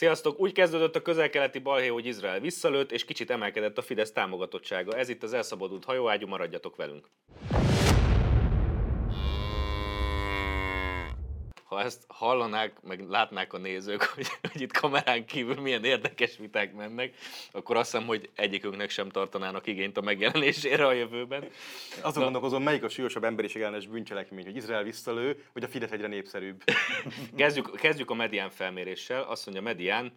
Sziasztok! Úgy kezdődött a közel-keleti balhé, hogy Izrael visszalőtt, és kicsit emelkedett a Fidesz támogatottsága. Ez itt az elszabadult hajóágyú, maradjatok velünk! Ha ezt hallanák, meg látnák a nézők, hogy, hogy itt kamerán kívül milyen érdekes viták mennek, akkor azt hiszem, hogy egyikünknek sem tartanának igényt a megjelenésére a jövőben. Azon gondolkozom, melyik a súlyosabb emberiség ellenes bűncselekmény, hogy Izrael visszalő, vagy a Fidesz egyre népszerűbb. kezdjük, kezdjük a Medián felméréssel. Azt mondja Medián,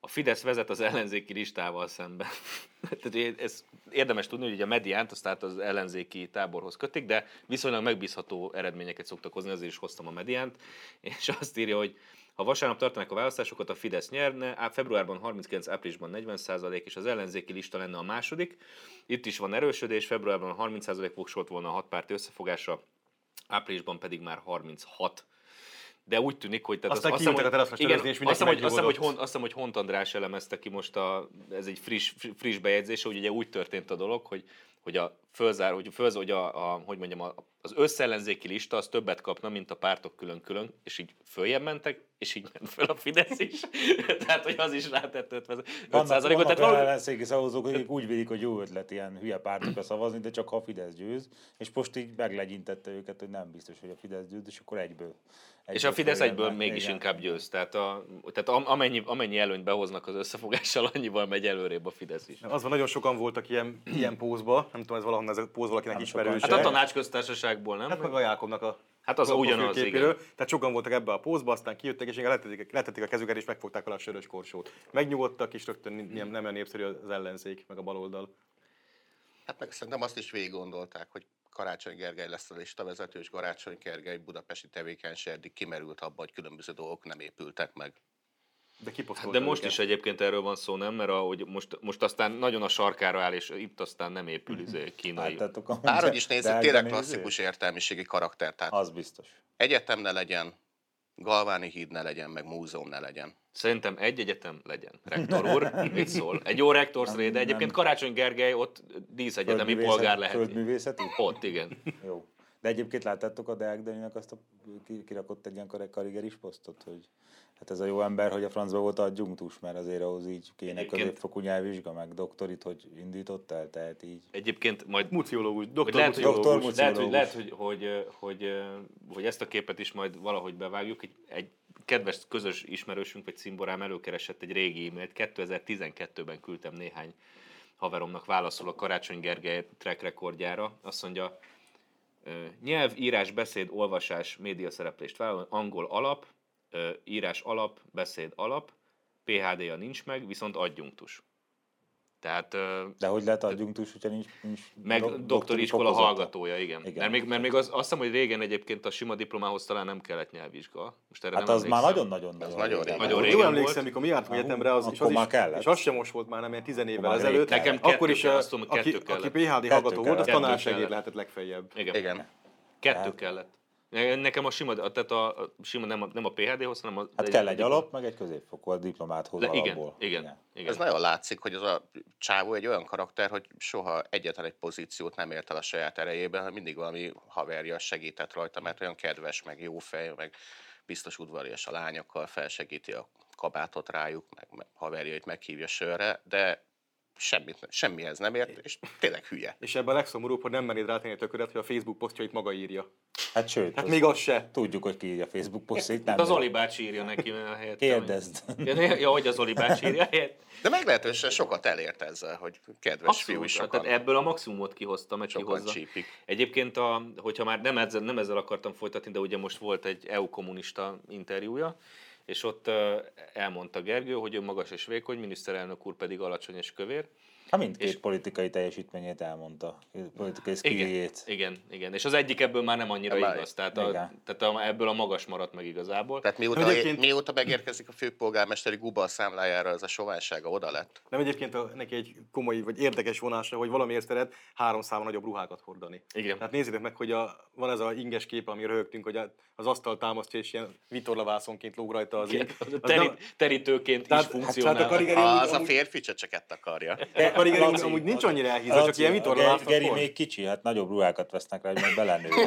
a Fidesz vezet az ellenzéki listával szemben. Tehát ez érdemes tudni, hogy a mediánt azt az ellenzéki táborhoz kötik, de viszonylag megbízható eredményeket szoktak hozni, azért is hoztam a mediánt, és azt írja, hogy ha vasárnap tartanak a választásokat, a Fidesz nyerne, februárban 39, áprilisban 40 és az ellenzéki lista lenne a második. Itt is van erősödés, februárban 30% voksolt volna a hat párti összefogása, áprilisban pedig már 36 de úgy tűnik, hogy... Tehát Aztán az, azt hiszem, hogy, igen, és azt hogy, azt, hogy, Hont, azt hiszem, hogy Hont András elemezte ki most, a, ez egy friss, friss bejegyzés, hogy ugye úgy történt a dolog, hogy, hogy a fölzár, hogy, fölzár, hogy a, a, hogy mondjam, az összellenzéki lista az többet kapna, mint a pártok külön-külön, és így följebb mentek, és így ment fel a Fidesz is. tehát, hogy az is rátett 50 Vannak, vannak tehát valami... ellenzéki szavazók, akik úgy védik, hogy jó ötlet ilyen hülye pártokra szavazni, de csak ha a Fidesz győz, és most így meglegyintette őket, hogy nem biztos, hogy a Fidesz győz, és akkor egyből. egyből és a Fidesz egyből mégis igen. inkább győz. Tehát, a, tehát amennyi, amennyi előnyt behoznak az összefogással, annyival megy előrébb a Fidesz is. Az van, nagyon sokan voltak ilyen, ilyen pózba, nem tudom, ez valahonnan ez a póz valakinek ismerős. Hát a tanácsköztársaságból, nem? Hát meg a Jákobnak a Hát az a ugyanaz, igen. Tehát sokan voltak ebbe a pózba, aztán kijöttek, és letették, letették a kezüket, és megfogták alá a sörös korsót. Megnyugodtak, és rögtön nem, nem olyan népszerű az ellenzék, meg a baloldal. Hát meg szerintem azt is végig gondolták, hogy Karácsony Gergely lesz a listavezető, és Karácsony Gergely budapesti tevékenység eddig kimerült abban, hogy különböző dolgok nem épültek meg. De, hát de most őket. is egyébként erről van szó, nem? Mert ahogy most, most aztán nagyon a sarkára áll, és itt aztán nem épül izé kínai. Hát, Bárhogy is nézzük, tényleg klasszikus értelmiségi karakter. Tehát az biztos. Egyetem ne legyen, Galváni híd ne legyen, meg múzeum ne legyen. Szerintem egy egyetem legyen. Rektor úr, mit szól? Egy jó rektor de egyébként Karácsony Gergely ott díszegyetemi polgár lehet. Földművészeti? Ott, igen. jó. De egyébként láttátok a Deák Daninak azt a, kirakott egy ilyen karigeris posztot, hogy hát ez a jó ember, hogy a francba volt adjunktus, mert azért ahhoz így kéne középfokú nyelvvizsga, meg doktorit, hogy indított el, tehát így. Egyébként majd... Muciológus, doktor, lehet, doktor muciológus. Lehet, hogy, lehet hogy, hogy, hogy, hogy, ezt a képet is majd valahogy bevágjuk. Egy, egy kedves közös ismerősünk, vagy cimborám előkeresett egy régi e-mailt, 2012-ben küldtem néhány haveromnak válaszol a Karácsony Gergely track rekordjára. Azt mondja, nyelv, írás, beszéd, olvasás, média szereplést vállal, angol alap, írás alap, beszéd alap, PHD-ja nincs meg, viszont adjunktus. Tehát, De hogy lehet adjunktus, hogyha nincs, nincs Meg do- doktori iskola hallgatója, igen. igen. Mert még, mert még az, azt hiszem, hogy régen egyébként a sima diplomához talán nem kellett nyelvvizsga. Most erre hát nem az már nagyon-nagyon nagyon, nagyon régen. Nagyon régen Jól emlékszem, mikor mi jártunk egyetemre, az, és, az is, és az sem most volt már, nem ilyen tizenévvel ezelőtt. Nekem akkor is, azt tudom, aki, aki PHD hallgató volt, az tanársegéd lehetett legfeljebb. Igen. Kettő kellett. Nekem a sima, tehát a, a sima nem a, nem a PHD-hoz, hanem a... Hát kell egy alap, meg egy középfokú diplomát hoz igen, igen, igen, igen. Ez nagyon látszik, hogy az a csávó egy olyan karakter, hogy soha egyetlen egy pozíciót nem ért el a saját erejében, hanem mindig valami haverja segített rajta, mert olyan kedves, meg jó fej, meg biztos udvarias a lányokkal, felsegíti a kabátot rájuk, meg, meg haverjait meghívja sörre, de semmit, semmihez nem ért, és tényleg hülye. És ebben a legszomorúbb, hogy nem merid rátenni a tököret, hogy a Facebook posztjait maga írja. Hát sőt. Hát még az se. Tudjuk, hogy ki írja a Facebook posztjait. Nem az Oli bácsi írja neki a helyet. Kérdezd. Ja, ja, hogy az Oli bácsi írja helyet. De meglehetősen sokat elért ezzel, hogy kedves Abszolút, fiú is sokan. Tehát ebből a maximumot kihoztam, hogy kihozza. Csípik. Egyébként, a, hogyha már nem ezzel, nem ezzel akartam folytatni, de ugye most volt egy EU kommunista interjúja, és ott elmondta Gergő, hogy ő magas és vékony, miniszterelnök úr pedig alacsony és kövér, Ha mindkét és politikai teljesítményét elmondta, politikai skilljét. Igen, igen, igen, és az egyik ebből már nem annyira Már, igaz, tehát, a, tehát a, ebből a magas maradt meg igazából. Tehát mióta, egyébként... mióta megérkezik a főpolgármesteri guba a számlájára, az a soványsága oda lett. Nem egyébként a, neki egy komoly vagy érdekes vonása, hogy valamiért szeret három számon nagyobb ruhákat hordani. Igen. Tehát nézzétek meg, hogy a, van ez a inges kép, ami röhögtünk, hogy az asztal támasztja, és ilyen vitorlavászonként lóg rajta az, Igen, az, az terít, terítőként tehát, is funkcionál. Hát, hát a az a férfi csecseget akarja. De, Pedig Laci, amúgy nincs annyira elhízott, csak ilyen vitorláztat Geri volt. még kicsi, hát nagyobb ruhákat vesznek rá, hogy meg belenő.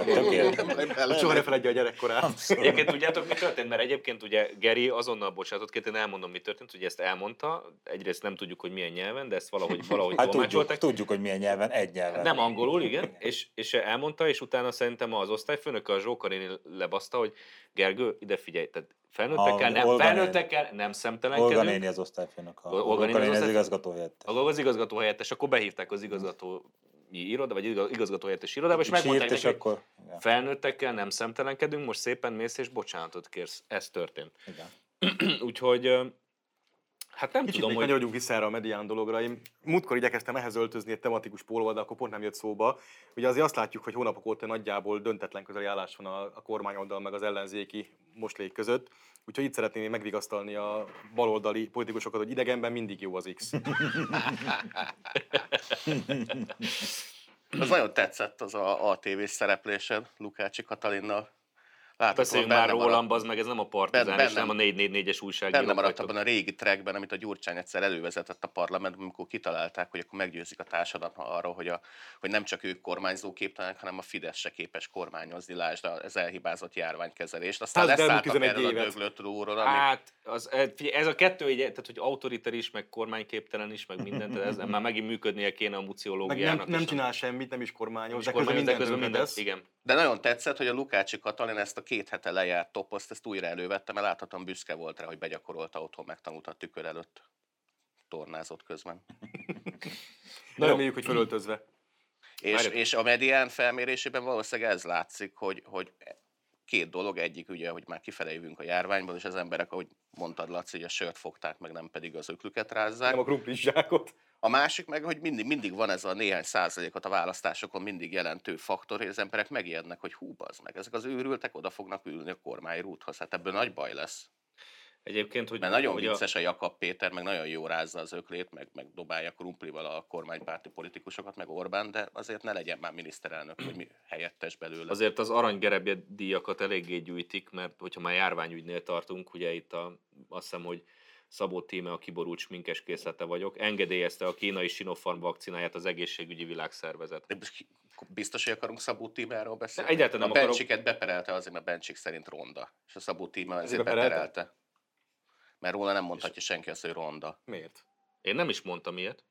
Hát. Soha ne feledje a gyerekkorát. Egyébként tudjátok, mi történt? Mert egyébként ugye Geri azonnal bocsánatot kért, én elmondom, mi történt, hogy ezt elmondta. Egyrészt nem tudjuk, hogy milyen nyelven, de ezt valahogy, valahogy Hát tudjuk, tudjuk, hogy milyen nyelven, egy nyelven. Nem angolul, igen, és, és elmondta, és utána szerintem az osztályfőnök, a Zsókaréni lebaszta, hogy Gergő, ide figyelj, tehát felnőttekkel A nem, Olga felnőttekkel nem Olga szemtelenkedünk. néni az osztályfőnök. A, Olga Olga néni az az osztályfőnök? igazgató helyettes. Akkor az igazgató helyettes, akkor behívták az igazgató iroda, vagy igaz- igazgató helyettes irodába, és megmondták és neki, hogy akkor... Igen. felnőttekkel nem szemtelenkedünk, most szépen mész és bocsánatot kérsz. Ez történt. Igen. Úgyhogy hát nem Kicsit tudom, hogy... kanyarodjunk vissza erre a medián dologra. Én múltkor igyekeztem ehhez öltözni egy tematikus pólóval, de akkor pont nem jött szóba. Ugye azért azt látjuk, hogy hónapok óta nagyjából döntetlen közeli állás van a, a kormányoldal meg az ellenzéki moslék között. Úgyhogy itt szeretném megvigasztalni a baloldali politikusokat, hogy idegenben mindig jó az X. Az nagyon tetszett az a ATV szereplésed Lukácsi Katalinnal. Látod, Beszéljünk már rólam, bazd meg, ez nem a partizán, Benne- és nem a 444-es újságíró. Benne maradt abban a régi trackben, amit a Gyurcsány egyszer elővezetett a parlamentben, amikor kitalálták, hogy akkor meggyőzik a társadalmat arról, hogy, a, hogy nem csak ők kormányzó képtelenek, hanem a Fidesz se képes kormányozni, lásd az elhibázott járványkezelést. Aztán Hát, leszálltak 11 erről a döglött lóról, ami Hát, az, eh, ez a kettő, így, tehát hogy autoriter is, meg kormányképtelen is, meg minden, tehát ez már megint működnie kéne a Meg muciológiának. nem, nem a- csinál semmit, nem is kormányoz, de közben de minden közben minden, igen. De nagyon tetszett, hogy a Lukácsi Katalin ezt a két hete lejárt toposzt, ezt újra elővette, mert láthatóan büszke volt rá, hogy begyakorolta otthon, megtanulta a tükör előtt. Tornázott közben. Na, reméljük, hogy fölöltözve. És, Várjatok. és a medián felmérésében valószínűleg ez látszik, hogy, hogy két dolog. Egyik ugye, hogy már kifele jövünk a járványból, és az emberek, ahogy mondtad, Laci, hogy a sört fogták, meg nem pedig az öklüket rázzák. Nem a krumplis zsákot. A másik meg, hogy mindig, mindig van ez a néhány százalékot a választásokon mindig jelentő faktor, hogy az emberek megijednek, hogy hú, az meg, ezek az őrültek oda fognak ülni a kormányrúthoz. Hát ebből nagy baj lesz. Egyébként, hogy, Mert nagyon hogy vicces a Jakab Péter, meg nagyon jó rázza az öklét, meg, meg dobálja krumplival a kormánypárti politikusokat, meg Orbán, de azért ne legyen már miniszterelnök, hogy mi helyettes belőle. Azért az aranygerebje díjakat eléggé gyűjtik, mert hogyha már járványügynél tartunk, ugye itt a, azt hiszem, hogy Szabó Tíme a kiborult sminkes készlete vagyok, engedélyezte a kínai Sinopharm vakcináját az egészségügyi világszervezet. De biztos, hogy akarunk Szabó Tímáról beszélni? De egyáltalán a nem akarok. Bencsiket beperelte azért, mert Bencsik szerint ronda. És a Szabó Tíma ezért beperelte? beperelte. Mert róla nem mondhatja senki azt, hogy ronda. Miért? Én nem is mondtam ilyet.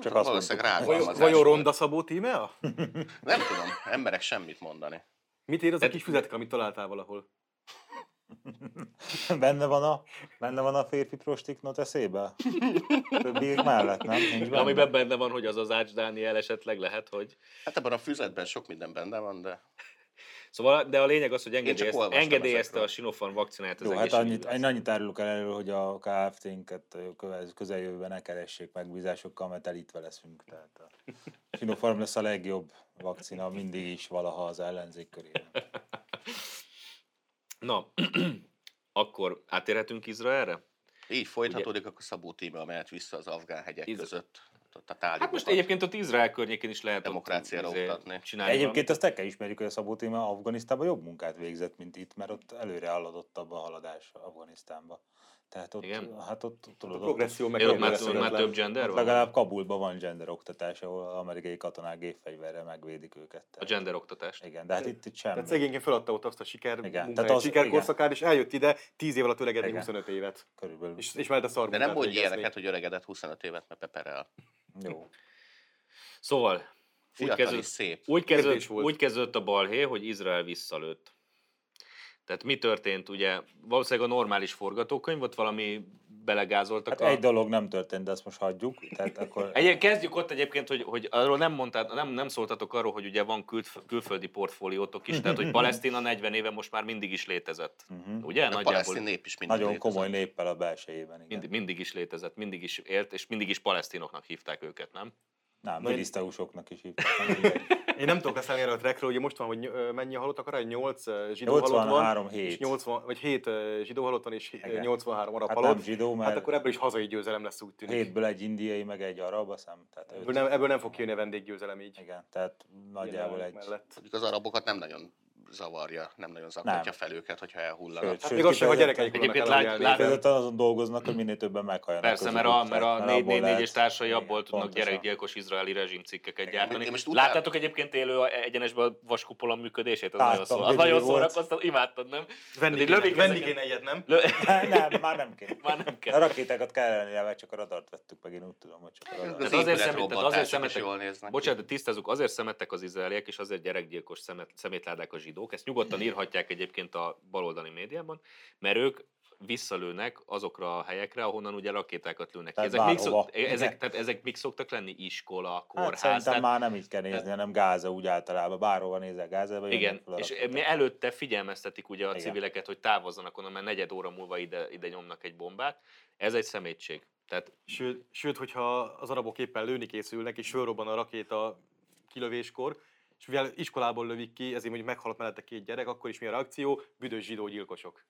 Csak azt Valószínűleg mondtuk. Vajon, rágalmazás vajon volt. Ronda Szabó Tímea? Nem tudom, emberek semmit mondani. Mit ér az a kis füzetka, amit találtál valahol? Benne van a, benne van a férfi prostiknot eszébe? Többiek mellett, nem? Nincs benne? Amiben benne van, hogy az az Ács Dániel esetleg lehet, hogy... Hát ebben a füzetben sok minden benne van, de Szóval, de a lényeg az, hogy engedélyezte, engedélyezte a Sinopharm vakcináját az Jó, hát annyit, én annyit árulok el elő, hogy a KFT-nket közeljövőben ne keressék megbízásokkal, mert elítve leszünk. Tehát a Sinopharm lesz a legjobb vakcina mindig is valaha az ellenzék körében. Na, akkor átérhetünk Izraelre? így folytatódik, akkor Szabó Tíma mehet vissza az afgán hegyek Iz- között. Ott a tálibokat. Hát most egyébként ott Izrael környékén is lehet ott Demokráciára izé oktatni. csinálni Egyébként azt el kell ismerjük, hogy a Szabó Tíma Afganisztánban jobb munkát végzett, mint itt, mert ott előre haladottabb a haladás Afganisztánba. Tehát ott, Igen? hát ott, A tudod, ott, progresszió meg. Ott már, ott már több gender ott van? legalább Kabulban van gender oktatás, ahol amerikai katonák gépfegyverrel megvédik őket. A Tehát- gender oktatást. Igen, de hát itt, itt semmi. Tehát szegényként feladta ott azt a siker, Igen, tehát az- sikerkorszakát, és eljött ide 10 év alatt öregedni Igen. 25 évet. Körülbelül. És, és már a szar De nem mondj ilyeneket, hogy öregedett 25 évet, mert peperel. Jó. Szóval, úgy Fiatal kezdődött, is szép. úgy, kezdődött, volt. úgy kezdődött a balhé, hogy Izrael visszalőtt. Tehát mi történt, ugye? Valószínűleg a normális forgatókönyv, ott valami belegázoltak. Hát a... egy dolog nem történt, de ezt most hagyjuk. Tehát akkor Egy, kezdjük ott egyébként, hogy, hogy arról nem mondtál, nem, nem szóltatok arról, hogy ugye van kült, külföldi portfóliótok is, tehát hogy Palesztina 40 éve most már mindig is létezett. Mhm. Ugye? A Nagyjából palesztin nép is mindig nagyon létezett. komoly néppel a belsejében. Igen. mindig, mindig is létezett, mindig is élt, és mindig is palesztinoknak hívták őket, nem? Nem, miniszteusoknak is hívták. Én nem tudok beszélni erről a trackről, ugye most van, hogy mennyi halottak arra, 8 zsidó halott van, 83 és hét. 80, vagy 7 zsidó halott van, és Igen. 83 arab Hát halott. nem zsidó, mert Hát akkor ebből is hazai győzelem lesz, úgy tűnik. hétből egy indiai, meg egy arab, azt hiszem. Tehát Ebből nem, ebből nem fog kijönni a vendéggyőzelem így. Igen, tehát nagyjából egy. Mellett. Mondjuk az arabokat nem nagyon zavarja, nem nagyon zaklatja Nem. fel őket, hogyha elhullanak. Sőt, Hát sőt, még az sem, hogy gyerekeik Egyébként lát- azon dolgoznak, hogy minél többen meghalljanak. Persze, mert a, mert a 4 abból 4 lehet- és társai Igen, abból tudnak pontosan. gyerekgyilkos izraeli rezsimcikkeket gyártani. Láttátok egyébként élő egyenesben a vaskupola működését? Az Láttam, nagyon, szó, az nagyon volt. szórakoztató, imádtad, nem? Venni így kéne, egyet, nem? Lö... Nem, már nem kéne. Már nem A kell. rakétákat kellene, mert csak a radart vettük meg, én úgy tudom, hogy csak a radart. Azért épület szemet- tehát azért szemetek-. Bocsánat, de tisztázzuk, azért szemettek az izraeliek, és azért gyerekgyilkos szemétládák a zsidók. Ezt nyugodtan írhatják egyébként a baloldali médiában, mert ők visszalőnek azokra a helyekre, ahonnan ugye rakétákat lőnek. ki. Tehát Ezek, még szok, ezek, Igen. tehát ezek még szoktak lenni? Iskola, Hát kórház? szerintem tehát- már nem így kell nézni, hanem Gáza úgy általában. Bárhova nézel Gázába, Igen, és mi előtte figyelmeztetik ugye a Igen. civileket, hogy távozzanak onnan, mert negyed óra múlva ide, ide nyomnak egy bombát. Ez egy szemétség. Tehát Sőt, sőt, hogyha az arabok éppen lőni készülnek, és fölrobban a rakéta kilövéskor, és mivel iskolából lövik ki, ezért mondjuk meghalt mellette két gyerek, akkor is mi a reakció? Büdös zsidó gyilkosok.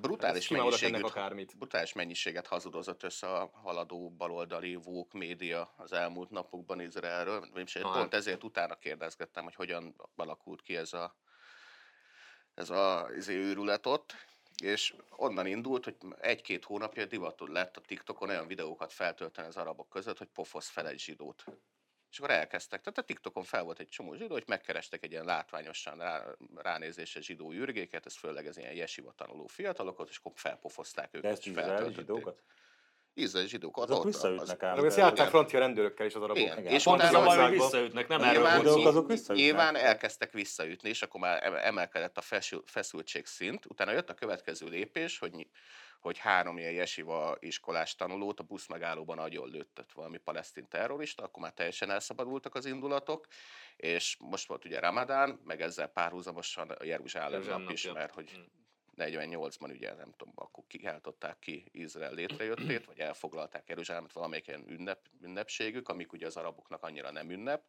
Brutális tennek mennyiségűt, akármit. brutális mennyiséget hazudozott össze a haladó baloldali vók média az elmúlt napokban Izraelről. És Na, pont hát. ezért utána kérdezgettem, hogy hogyan alakult ki ez a, ez a ez őrület ott. És onnan indult, hogy egy-két hónapja divatod lett a TikTokon olyan videókat feltölteni az arabok között, hogy pofosz fel egy zsidót. És akkor elkezdtek. Tehát a TikTokon fel volt egy csomó zsidó, hogy megkerestek egy ilyen látványosan rá, ránézésre zsidó űrgéket, ez főleg ez ilyen jesiva tanuló fiatalokat, és akkor felpofozták őket. De ezt izraeli zsidókat? Izraeli zsidókat. Azok ott visszaütnek ám. Meg ezt de- járták francia rendőrökkel is az arabok. Igen. Igen. És pont az utána a baj, hogy országban- visszaütnek, nem erről Nyilván, van szó. Zsidók azok visszaütnek. nyilván elkezdtek visszaütni, és akkor már em- emelkedett a feszül- feszültség szint. Utána jött a következő lépés, hogy, hogy három ilyen jesiva iskolás tanulót a busz megállóban agyon lőttött valami palesztin terrorista, akkor már teljesen elszabadultak az indulatok, és most volt ugye Ramadán, meg ezzel párhuzamosan a Jeruzsálem nap is, mert hogy Mm. 48-ban ugye nem tudom, akkor kiáltották ki Izrael létrejöttét, vagy elfoglalták Jeruzsálemet valamelyik ilyen ünnep, ünnepségük, amik ugye az araboknak annyira nem ünnep,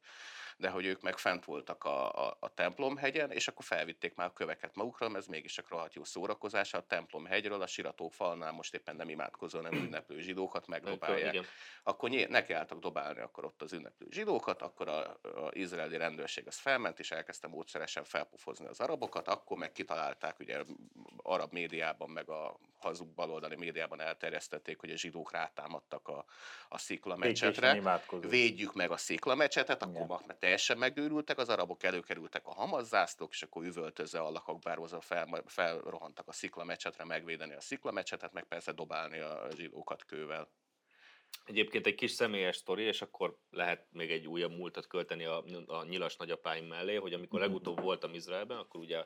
de hogy ők meg fent voltak a, a, a templomhegyen, és akkor felvitték már a köveket magukra, mert ez mégis csak rohadt jó szórakozás, a templomhegyről, a siratók falnál most éppen nem imádkozó, nem ünneplő zsidókat megdobálják Igen. akkor nyilván nekiálltak dobálni akkor ott az ünneplő zsidókat, akkor a, a izraeli rendőrség az felment, és elkezdte módszeresen felpufozni az arabokat, akkor meg kitalálták, ugye arab médiában, meg a hazug baloldali médiában elterjesztették, hogy a zsidók rátámadtak a, a szikla Békésen meccsetre. imádkozunk. Védjük meg a szikla meccsetet, akkor ma mert teljesen megőrültek, az arabok előkerültek a Hamas zászlók, és akkor üvöltözve a lakakbárhozva fel, felrohantak a szikla meccsetre megvédeni a szikla meccsetet, meg persze dobálni a zsidókat kővel. Egyébként egy kis személyes sztori, és akkor lehet még egy újabb múltat költeni a, a nyilas nagyapáim mellé, hogy amikor legutóbb voltam Izraelben, akkor ugye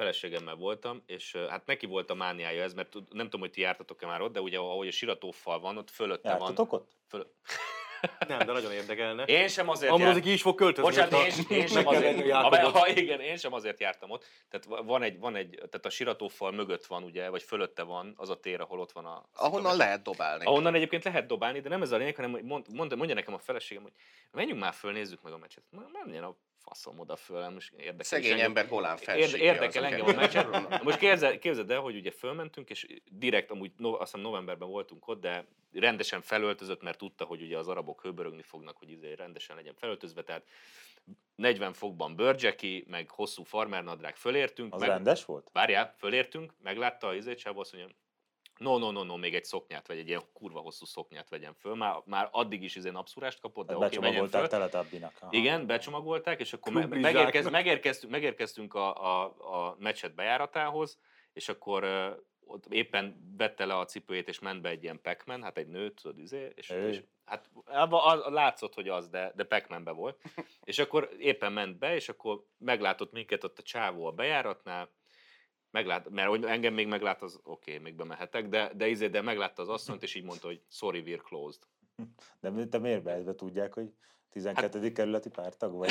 feleségemmel voltam, és hát neki volt a mániája ez, mert nem tudom, hogy ti jártatok-e már ott, de ugye ahogy a siratófal van, ott fölötte Jártatok van. ott? Föl... Nem, de nagyon érdekelne. Én sem azért Ambrózi jár- ki is fog költözni. Bocsánat, én, én sem azért, a ha, igen, én sem azért jártam ott. Tehát va- van egy, van egy, tehát a siratófal mögött van ugye, vagy fölötte van az a tér, ahol ott van a... Ahonnan lehet dobálni. Ahonnan egyébként lehet dobálni, de nem ez a lényeg, hanem mond, mond, mondja nekem a feleségem, hogy menjünk már föl, nézzük meg a meccset. Menjen a faszom oda föl, most érdekel. Szegény engem. ember holán Érde, érdekel az, engem a meccset. Most képzeld, képzeld el, hogy ugye fölmentünk, és direkt amúgy no, azt hiszem novemberben voltunk ott, de rendesen felöltözött, mert tudta, hogy ugye az arabok hőbörögni fognak, hogy izé rendesen legyen felöltözve, tehát 40 fokban bőrcseki, meg hosszú farmernadrág fölértünk. Az meg, rendes volt? Várjál, fölértünk, meglátta a izét, azt mondja, no, no, no, no, még egy szoknyát, vagy egy ilyen kurva hosszú szoknyát vegyen föl. Már, már addig is izé napszúrást kapott, de Tehát oké, vegyen föl. Aha. Igen, becsomagolták, és akkor Krumplizsák. megérkez, megérkeztünk, megérkeztünk a, a, a meccset bejáratához, és akkor ott éppen vette le a cipőjét, és ment be egy ilyen pac hát egy nő, tudod, izé, és, Ő. és hát az, látszott, hogy az, de, de pac volt. és akkor éppen ment be, és akkor meglátott minket ott a csávó a bejáratnál, meglát, mert hogy engem még meglát, az oké, okay, még bemehetek, de, de, izé, de meglátta az asszonyt, és így mondta, hogy sorry, we're closed. De te miért be? tudják, hogy 12. kerületi pártag vagy?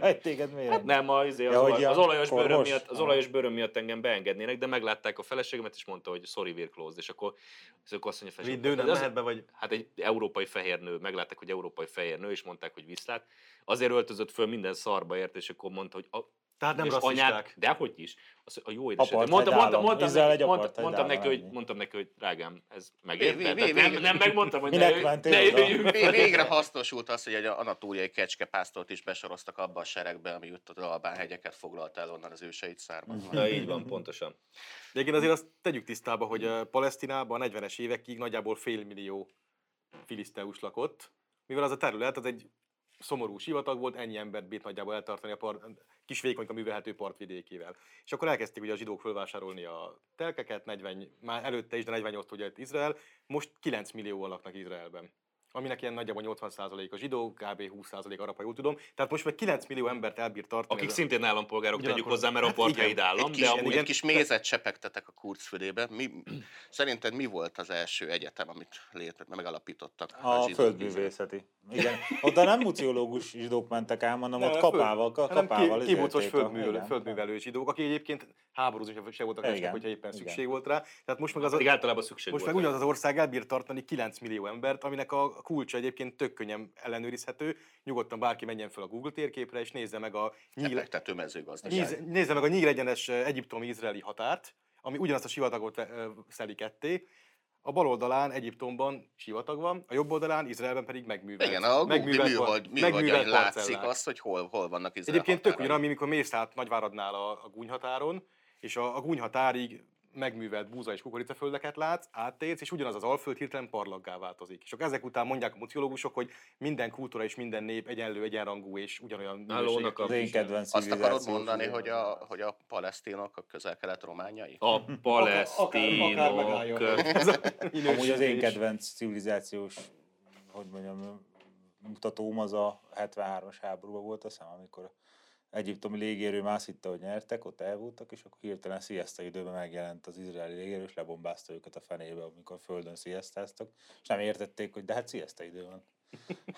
vagy téged miért? Hát nem, az, izé, az, Ja, olaj, hogy az, a olajos bőröm miatt, az olajos bőröm miatt engem beengednének, de meglátták a feleségemet, és mondta, hogy sorry, we're closed. És akkor, és akkor azt mondja, feleségem, nő nem "Az- mehet be, vagy Hát egy európai fehér nő, meglátták, hogy európai fehér nő, és mondták, hogy viszlát. Azért öltözött föl minden szarba ért, és akkor mondta, hogy a, Tehát nem és rasszisták. anyád, dehogy is. Az a jó. Apartheid Mondtam, mondtam, állam. mondtam, neki, mondtam, mondtam, neki, hogy, mondtam neki, hogy drágám, ez megérte. nem, nem megmondtam, hogy ne, ne jöjjünk. Végre hasznosult az, hogy egy anatóliai kecskepásztort is besoroztak abba a seregbe, ami ott az Albán hegyeket foglalt el onnan az őseit származnak. Ja, így van, pontosan. De egyébként azért azt tegyük tisztába, hogy Palesztinában a 40-es évekig nagyjából félmillió filiszteus lakott, mivel az a terület az egy szomorú sivatag volt, ennyi embert bírt nagyjából eltartani a part, kis vékony a művelhető partvidékével. És akkor elkezdték ugye a zsidók fölvásárolni a telkeket, 40, már előtte is, de 48 ugye Izrael, most 9 millióan laknak Izraelben aminek ilyen nagyjából 80% a zsidó, kb. 20% arab, ha jól tudom. Tehát most meg 9 millió embert elbír tartani. Akik a- szintén állampolgárok, tegyük Ugyanakkor- hozzá, mert a Hát partjaid igen. állam, Egy kis, de amúgy egy kis mézet csepegtetek a kurcfödébe. Mi, szerinted mi volt az első egyetem, amit létre, megalapítottak? A zsidók földművészeti. Igen. Oda nem muciológus zsidók mentek ám, hanem Nem, ott kapával, kapával ki, kibucos a- földművelő, földművelő zsidók, akik egyébként háborúzni se- voltak estek, hogyha éppen igen. szükség volt rá. Tehát most meg az, általában szükség most volt. meg ugyanaz az ország elbír tartani 9 millió embert, aminek a kulcsa egyébként tök könnyen ellenőrizhető. Nyugodtan bárki menjen fel a Google térképre, és nézze meg a nyíl, Lefektető mezőgazdaság. nézze, nézze meg a nyílegyenes egyiptomi-izraeli határt, ami ugyanazt a sivatagot szeli ketté. A bal oldalán Egyiptomban sivatag van, a jobb oldalán Izraelben pedig megművelt. Igen, a megművelt műhold, műholdjain látszik azt, hogy hol, hol vannak Izrael Egyébként tök határai. ugyanaz, mint amikor mész át Nagyváradnál a, a gúnyhatáron, és a, a gúnyhatárig megművelt búza és kukoricaföldeket látsz, áttérsz, és ugyanaz az alföld hirtelen parlaggá változik. És akkor ezek után mondják a muciológusok, hogy minden kultúra és minden nép egyenlő, egyenrangú és ugyanolyan a- Az én kedvenc Azt akarod mondani, hogy a, hogy a palesztinok a közel-kelet románjai? A akár palesztinok. Ez a Amúgy az én kedvenc civilizációs, hogy mondjam, mutatóm az a 73-as háborúban volt, azt hiszem, amikor egyiptomi légierő más hitte, hogy nyertek, ott el voltak, és akkor hirtelen sziaszta időben megjelent az izraeli légierő, és lebombázta őket a fenébe, amikor földön sziasztáztak, és nem értették, hogy de hát sziaszta idő van.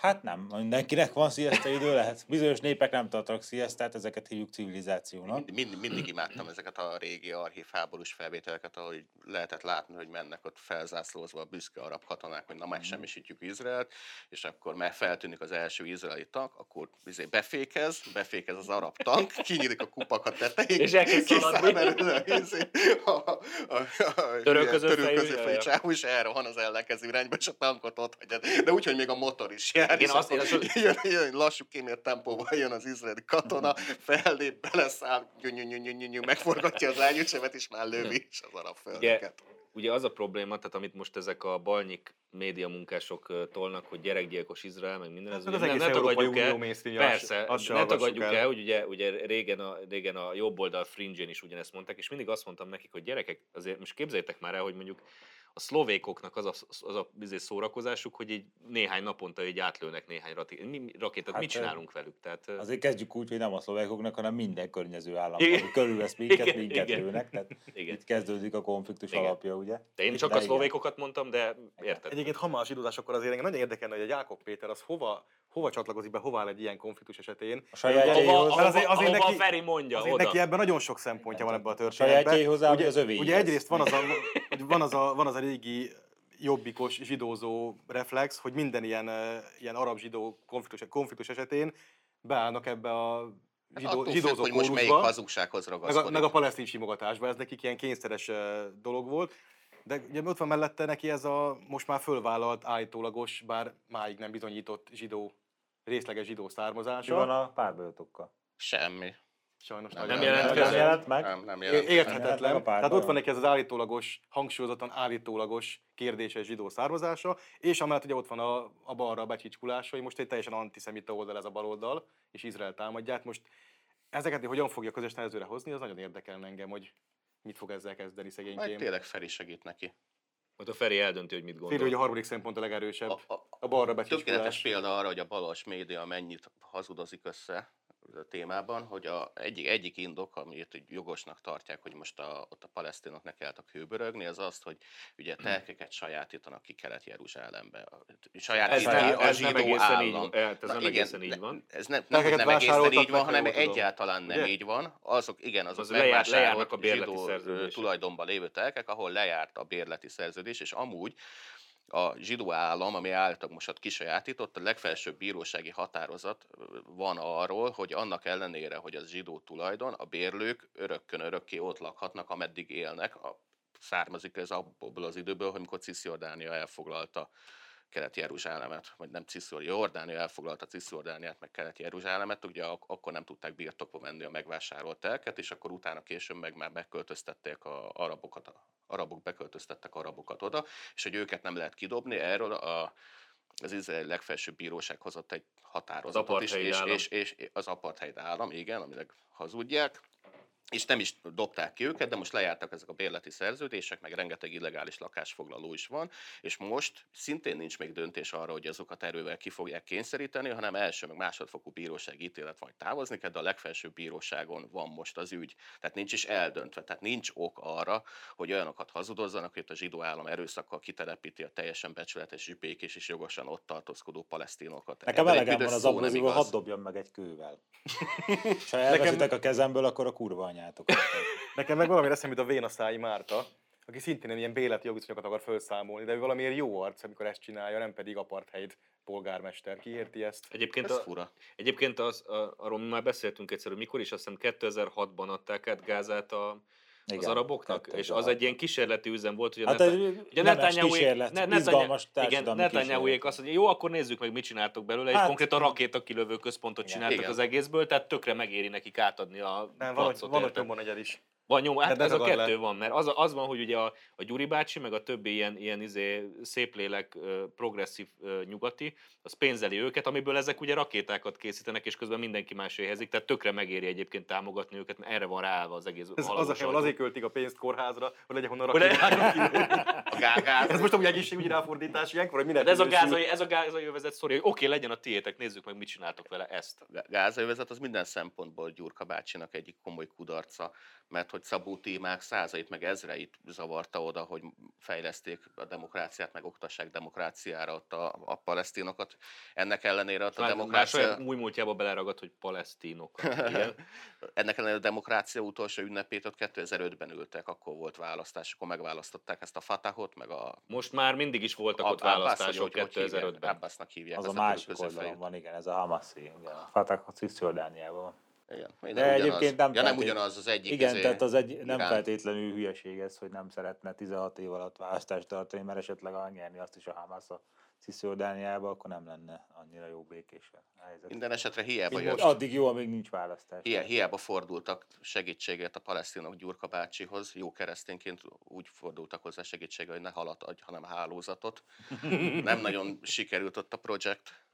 Hát nem, mindenkinek van sziaszta idő, lehet. Bizonyos népek nem tartanak sziasztát, ezeket hívjuk civilizációnak. Mind, mind, mindig imádtam ezeket a régi archív háborús felvételeket, ahogy lehetett látni, hogy mennek ott felzászlózva a büszke arab katonák, hogy na megsemmisítjük Izraelt, és akkor már feltűnik az első izraeli tank, akkor izé befékez, befékez az arab tank, kinyílik a kupak a tetején, És belőle izé, a, a, a, a, Törölköző törölköző fejű, fejű jaj. csávó, és elrohan az ellenkező irányba, és a tankot ott hagyja. De úgy, hogy még a motor is jár, Én és azt- azt- jön, jön, lassú kémért tempóval jön az izraeli katona, fellép, beleszáll, nyú, megforgatja az ágyúcsemet, és már lövi is az arab földeket. Ugye az a probléma, tehát amit most ezek a balnyik média munkások tolnak, hogy gyerekgyilkos Izrael, meg minden, ez Hát ugye az ne, egész ne tagadjuk el, persze, se ne tagadjuk el. el, hogy ugye, ugye régen, a, régen a jobb oldal fringe is ugyanezt mondták, és mindig azt mondtam nekik, hogy gyerekek, azért most képzeljétek már el, hogy mondjuk a szlovékoknak az a, az a bizony szórakozásuk, hogy így néhány naponta így átlőnek néhány rakétát. Hát, mit csinálunk velük? Tehát, Azért kezdjük úgy, hogy nem a szlovákoknak, hanem minden környező állam, Igen. ami körülvesz minket, Igen, minket igen. lőnek. Tehát Igen. itt kezdődik a konfliktus Igen. alapja, ugye? de én csak de a igen. szlovékokat mondtam, de érted? Egyébként ha már a zsidózás, akkor azért engem nagyon érdekelne, hogy a Jákob Péter az hova, hova csatlakozik be, hova áll egy ilyen konfliktus esetén. A sajátjaihoz- ahova, azért- azért neki- Feri mondja, Azért oda. neki ebben nagyon sok szempontja van ebben a történetben. sajátjaihoz áll, ugye, az övéihez? ugye egyrészt van az, a, hogy van, az a, van az a régi jobbikos zsidózó reflex, hogy minden ilyen, ilyen arab-zsidó konfliktus, konfliktus esetén beállnak ebbe a zsidó, Attól függ, zsidózó hogy most melyik hazugsághoz meg a, ragaszkodik. meg a palesztin simogatásba, ez nekik ilyen kényszeres dolog volt. De ugye ott van mellette neki ez a most már fölvállalt állítólagos, bár máig nem bizonyított zsidó, részleges zsidó Mi származása. van a párbajotokkal? Semmi. Sajnos Nem nagyon- jelentkezett. Nem jelent meg? Nem, nem jelent. Jelent Érthetetlen. meg párbajom. Tehát ott van neki ez az állítólagos, hangsúlyozottan állítólagos kérdéses zsidó származása, és amellett ugye ott van a, a balra a becsicskulása, hogy most egy teljesen antiszemita oldal ez a baloldal, és Izrael támadját. Most ezeket hogy hogyan fogja közös nevezőre hozni, az nagyon érdekel engem, hogy mit fog ezzel kezdeni Majd szegénykém. tényleg Feri segít neki. Majd a Feri eldönti, hogy mit gondol. Félő, hogy a harmadik szempont a legerősebb. A, a, A balra tökéletes becsicskulás. példa arra, hogy a balos média mennyit hazudozik össze témában, hogy a egyik, egyik indok, amit így jogosnak tartják, hogy most a, ott a palesztinok ne kelltek hőbörögni, az azt, hogy ugye telkeket sajátítanak ki Kelet-Jeruzsálembe. A- ez nem, a ez nem egészen így állam. van. Ez Na nem igen, egészen így van. Ez nem, nem, Telkeket nem egészen így van, hanem tudom. egyáltalán nem Ugye? így van. Azok, igen, azok Az megvásárolt a zsidó tulajdonban lévő telkek, ahol lejárt a bérleti szerződés, és amúgy a zsidó állam, ami által most kisajátított, a legfelsőbb bírósági határozat van arról, hogy annak ellenére, hogy az zsidó tulajdon, a bérlők örökkön örökké ott lakhatnak, ameddig élnek. A, származik ez abból az időből, amikor Cisziordánia elfoglalta Kelet-Jeruzsálemet, vagy nem Cisziordánia, Jordánia elfoglalta Cisziordániát, meg Kelet-Jeruzsálemet, ugye ak- akkor nem tudták birtokba venni a megvásárolt telket, és akkor utána később meg már megköltöztették a arabokat, a arabok beköltöztettek arabokat oda, és hogy őket nem lehet kidobni, erről a, az izraeli legfelsőbb bíróság hozott egy határozatot is, és, és, és, és az apartheid állam, igen, aminek hazudják, és nem is dobták ki őket, de most lejártak ezek a bérleti szerződések, meg rengeteg illegális lakásfoglaló is van, és most szintén nincs még döntés arra, hogy azokat erővel ki fogják kényszeríteni, hanem első meg másodfokú bíróság ítélet vagy távozni kell, de a legfelsőbb bíróságon van most az ügy. Tehát nincs is eldöntve, tehát nincs ok arra, hogy olyanokat hazudozzanak, hogy a zsidó állam erőszakkal kitelepíti a teljesen becsületes, békés és jogosan ott tartózkodó palesztinokat. Nekem elegem van az abban, hadd dobjam meg egy kővel. És ha elveszitek a kezemből, akkor a kurva anyátok. Nekem meg valami eszembe a Vénaszályi Márta, aki szintén ilyen béleti jogviszonyokat akar felszámolni, de ő valamiért jó arc, amikor ezt csinálja, nem pedig apartheid polgármester. Ki érti ezt? Egyébként, Ez a, fura. egyébként az, a, arról már beszéltünk egyszer, hogy mikor is, azt hiszem 2006-ban adták át Gázát a, Igen, az araboknak, és az egy ilyen kísérleti üzem volt, hogy a hát Neta- ugye nemes kísérlet, ne, izgalmas igen, Netanyahuék azt mondja, jó, akkor nézzük meg, mit csináltok belőle, és Hát- konkrétan rakétakilövő központot Igen. csináltak Igen. az egészből, tehát tökre megéri nekik átadni a Nem, van, placot, van ott érted? nyomon egyed is. Van nyom, hát ez a kettő le. van, mert az, az van, hogy ugye a, a Gyuri bácsi, meg a többi ilyen, ilyen izé, szép lélek, ö, progresszív nyugati, az pénzeli őket, amiből ezek ugye rakétákat készítenek, és közben mindenki más éhezik, tehát tökre megéri egyébként támogatni őket, mert erre van ráállva az egész Ez az a halagos helyben sajtó. azért költik a pénzt kórházra, hogy legyen honnan rakétákat. A Ez most amúgy egészségügyi ráfordítás ilyenkor, hogy minden De ez a gázai, ez a gázai övezet sztori, hogy oké, legyen a tiétek, nézzük meg, mit csináltok vele ezt. gázövezet az minden szempontból Gyurka bácsinak egyik komoly kudarca, mert hogy Szabó témák százait meg ezreit zavarta oda, hogy fejleszték a demokráciát, meg oktassák demokráciára ott a, a palesztinokat. Ennek ellenére ott a Már, már demokrácia... saját új múltjába beleragad, hogy palesztinok. Igen. Ennek ellenére a demokrácia utolsó ünnepét ott 2005-ben ültek, akkor volt választás, akkor megválasztották ezt a Fatahot, meg a Most már mindig is voltak ott Abbas, választások vagy hogy- hogy hívják? 2005-ben. Abbasnak hívják. Az a másik oldalon van, igen, ez a Hamasi, igen. A Fatah a Cisjordániában van. Igen. De Minden ugyanaz. egyébként nem ja, nem ugyanaz az egyik. Igen, izé, tehát az egy, nem Irán. feltétlenül hülyeség ez, hogy nem szeretne 16 év alatt választást tartani, mert esetleg nyerni azt is a Hamas a Cisjordániába, akkor nem lenne annyira jó békés a helyzet. Minden esetre hiába Mint jött. Addig jó, amíg nincs választás. Hiá, hiába fordultak segítséget a palesztinok Gyurka bácsihoz, jó keresztényként úgy fordultak hozzá segítségre, hogy ne halat adj, hanem hálózatot. Nem nagyon sikerült ott a projekt.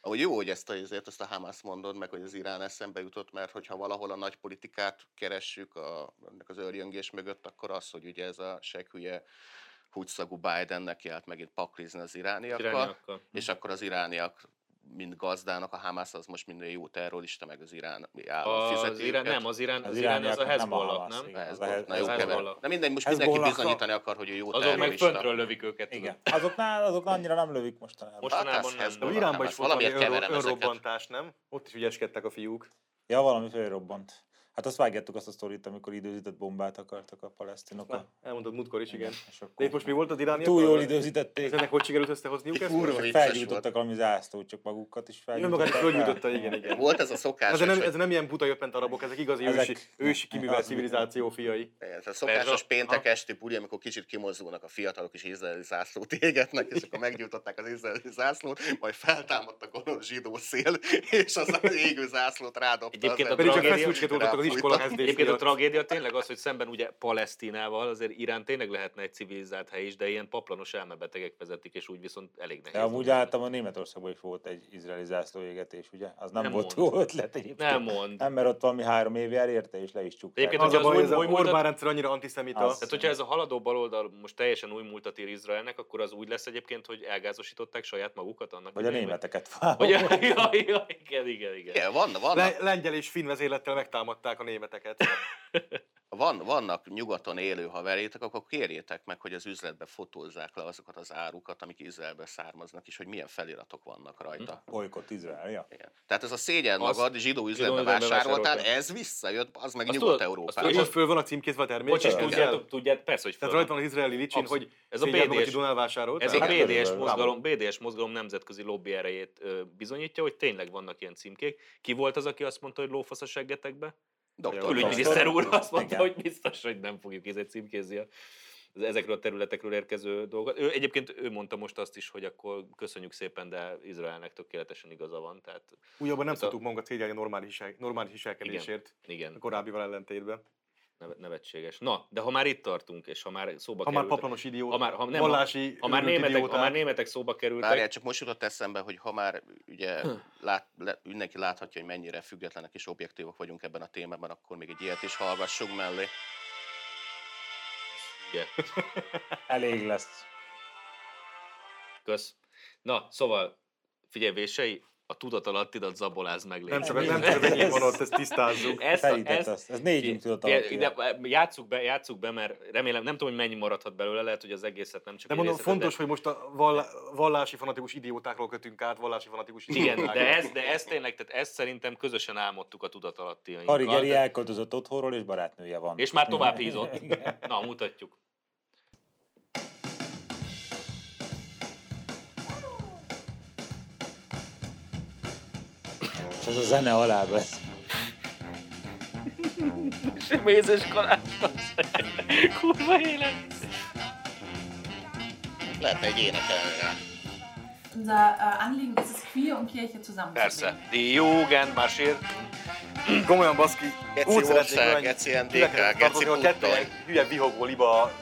Ahogy jó, hogy ezt, a, ezért ezt a Hamas mondod, meg hogy az Irán eszembe jutott, mert hogyha valahol a nagy politikát keressük a, ennek az őrjöngés mögött, akkor az, hogy ugye ez a seghülye húgyszagú Bidennek járt megint paklizni az irániakkal, Irányokkal. és akkor az irániak mint gazdának, a Hamas az most minden jó terrorista, meg az irán állam Az fizeti Irán, őket. nem, az Irán, az, Az Irán az a nem a Hezbollah, nem? az a volt, Hez- na jó az kever. Hezbollah. De mindegy, most Hezbollah- mindenki bizonyítani akar, hogy ő jó Azok meg terrorista. föntről lövik őket. Igen. Azoknál, azok annyira nem lövik mostanában. Most- Hát Mostanában az nem. Hezbollah, Iránban is volt valami Valamiért önro- keverem ezeket. önrobbantás, nem? Ott is ügyeskedtek a fiúk. Ja, valami fölrobbant. Hát azt vágjátok azt a sztorit, amikor időzített bombát akartak a palesztinok. Na, elmondod múltkor is, igen. És akkor De most mi volt az iráni? túl jól időzítették. Ennek hogy sikerült összehozniuk ezt? Kurva Felgyújtottak valami zászlót, csak magukat is Ő magát is fölgyújtotta, igen, igen. Volt ez a szokás, Ez nem, ez nem ilyen buta jöppent arabok, ezek igazi Ezek- ősi, ősi kiművelt civilizáció fiai. Ez a szokásos péntek esti buli, amikor kicsit kimozdulnak a fiatalok és izraeli zászlót égetnek, és akkor meggyújtották az izraeli zászlót, majd feltámadt a gonosz zsidó szél, és az égő zászlót rádobta. Egyébként a Az iskola Egyébként a tragédia tényleg az, hogy szemben ugye Palesztinával, azért Irán tényleg lehetne egy civilizált hely is, de ilyen paplanos elmebetegek vezetik, és úgy viszont elég nehéz. De amúgy általában Németországban is volt egy izraeli zászlóégetés, ugye? Az nem, Nem volt mond. jó ötlet egyébként. Nem mond. Nem, mert ott valami három év jár érte, és le is csukták. Egyébként, Az az baj, új- ez a új múltat- Orbán rendszer annyira antiszemita. Az. Tehát, hogyha ez a haladó baloldal most teljesen új múltat ír Izraelnek, akkor az úgy lesz egyébként, hogy elgázosították saját magukat annak Vagy a németeket Vagy, ja, igen, igen, igen. Igen, van, van. Le, lengyel és finn vezérlettel megtámadták a németeket. A van, vannak nyugaton élő haverétek, akkor kérjétek meg, hogy az üzletbe fotózzák le azokat az árukat, amik Izraelbe származnak, és hogy milyen feliratok vannak rajta. Bolykott Izrael, ja. Igen. Tehát ez a szégyen Az- magad, zsidó üzletbe vásároltál, ez visszajött, az meg azt És föl van a címkézve a termék. Bocs, Tehát tudjátok, tudjátok, persze, hogy föl rajta van. az izraeli licsin, hogy Ez a BDS vásárolt. Ez a BDS mozgalom, BDS mozgalom nemzetközi lobby erejét bizonyítja, hogy tényleg vannak ilyen címkék. Ki volt az, aki azt mondta, hogy lófasz a seggetekbe? Doktor Külügyminiszter úr azt mondta, Igen. hogy biztos, hogy nem fogjuk ezért címkézni a- az ezekről a területekről érkező dolgokat. Ő, egyébként ő mondta most azt is, hogy akkor köszönjük szépen, de Izraelnek tökéletesen igaza van. Tehát Újabban nem Ez a- szoktuk magunkat szégyelni normális, normális viselkedésért a igen, korábbival ellentétben. Neve- nevetséges. Na, de ha már itt tartunk, és ha már szóba Ha már került, paplanos idiót, ha már, ha, nem, vallási ha, már őrült németek, ha idióták. már németek szóba kerültek, Várjál, csak most jutott eszembe, hogy ha már ugye lát, le, mindenki láthatja, hogy mennyire függetlenek és objektívok vagyunk ebben a témában, akkor még egy ilyet is hallgassunk mellé. ugye, Elég lesz. kösz. Na, szóval, figyelj, vései, a tudatalattidat zaboláz meg. légy Nem csak, nem csak az enyém van ott, ezt tisztázzuk. Ezt, Felített ezt, azt. Ez négyünk alatt. de játsszuk be, játsszuk be, mert remélem, nem tudom, hogy mennyi maradhat belőle, lehet, hogy az egészet nem csak De mondom, fontos, hogy most a vallá- vallási fanatikus idiótákról kötünk át, vallási fanatikus Igen, idiótákra. de ez, de ez tényleg, tehát ezt szerintem közösen álmodtuk a tudatalattiainkkal. Kari Geri de- elköltözött otthonról, és barátnője van. És már tovább hízott. Na, mutatjuk. Ez a zene alá lesz. Mézes kalács. Kurva élet. Lehetne egy énekelni rá. Unser äh, Anliegen ist es, Queer und Kirche zusammenzubringen. Persze. Die Jugend marschiert. Komolyan baszki, Geci úgy szeretnék olyan Geci NDK, Geci hogy kettő Puttony. ilyen hülye vihogó liba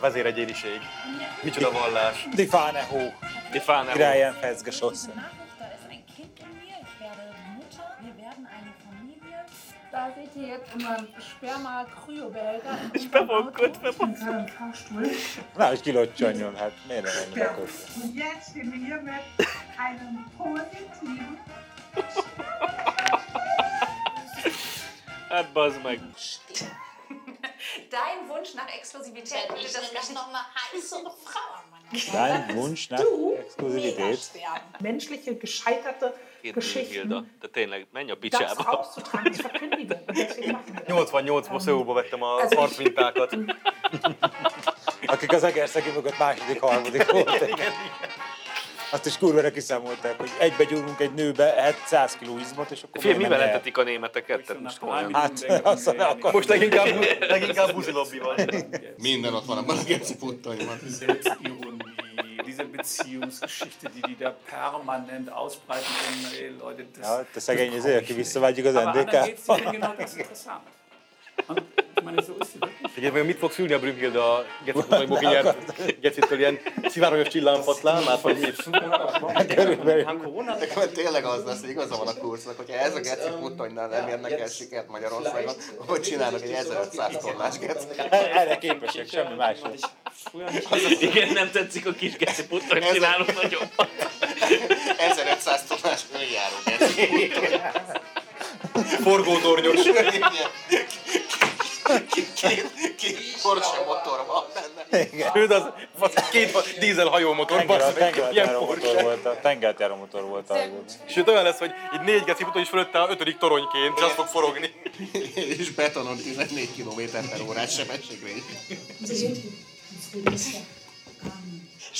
vezéregyéniség. Micsoda vallás. Die Fahne hoch. Die Fahne hoch. Királyen fezgesossz. Diese Da seht ihr jetzt immer Sperma-Kryobehälter. auch gut, Sperma. Na, ich gehe Leute joinen und halt mehr oder weniger gut. Und jetzt stehen wir hier mit einem positiven. Ein Buzz, Mike. Dein Wunsch nach Exklusivität. Ich das nämlich nochmal heißere Frauen. Dein Wunsch nach du Exklusivität. Menschliche, gescheiterte Geschichten Hilda. De tényleg, menj a das picsába. auszutragen, das. 88-ban Szöulba vettem a arcmintákat. Akik az Egerszegi mögött második, harmadik volt. Azt is kurvára kiszámolták, hogy egybe gyúrunk egy nőbe 700 kg izmot, és akkor Fél, mivel letetik a németeket? Tehát most komolyan. Hát, azt akar. Most leginkább, leginkább buzilobbi van. Minden ott van a Geci Puttonyban. diese Beziehungsgeschichte, die die da permanent ausbreiten. Und, ey, Leute, das, ja, das, genau, das ist ja gewiss, weil die Aber anderen geht's, genau, das Interessante. Wirklich. Egyébként mit fog szülni a Brünnhilde a Geci Putonymból kinyert Gecitől ilyen sziváronyos csillámfaszlámát, vagy mit? Nekem tényleg az lesz, hogy igaza van a kurznak, hogyha ez a Geci Puttonynál nem érnek el sikert Magyarországon, hogy csinálnak egy 1500 tonnás Geci. Erre képesek, semmi másra. Igen, nem tetszik a kis geci puttony, csinálunk nagyobb. 1500 tonnás öljáró Geci Forgótornyos. Két, két Porsche motor van benne. Őd az, az két dízel hajómotor, Tenger, bassz meg, ilyen Porsche. volt, a tengerjáró motor volt a Sőt, olyan lesz, hogy így négy geci futó is fölötte a ötödik toronyként, és az fog forogni. És betonon 14 km per órás sebességre.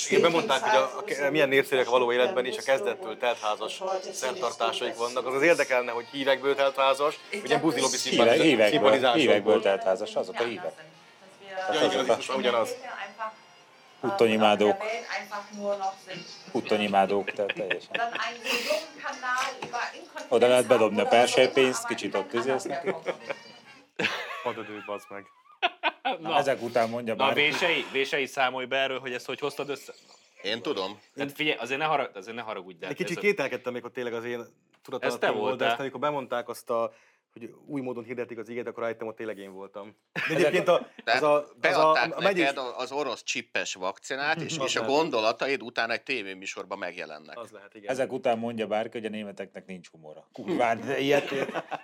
Igen, bemondták, hogy a, a, milyen népszerűek való életben is a kezdettől teltházas szertartásaik vannak. Az az érdekelne, hogy hívekből teltházas, vagy ilyen buzilobi hívek, hívekből, hívekből szimpatizásokból. telt házas, azok a hívek. Ja, igen, az is ugyanaz. Huttonyimádók, huttonyimádók, tehát teljesen. Oda lehet bedobni a persejpénzt, kicsit ott üzélsz neki. Padödő, bazd meg. Na, ezek után mondja Na, már. vései, vései számolj be erről, hogy ezt hogy hoztad össze. Én tudom. Tehát figyelj, azért ne, harag, azért ne haragudj. de Egy hát kicsit kételkedtem még, hogy tényleg az én tudatalattom volt, de aztán amikor bemondták azt a, hogy új módon hirdetik az igét, akkor rájöttem, hogy tényleg én voltam. De egyébként a, az a, az a, a, a neked megyés, az orosz csippes vakcinát, és, és a gondolataid utána egy tévéműsorban megjelennek. az lehet, igen. Ezek után mondja bárki, hogy a németeknek nincs humora. Kurván, de ilyet,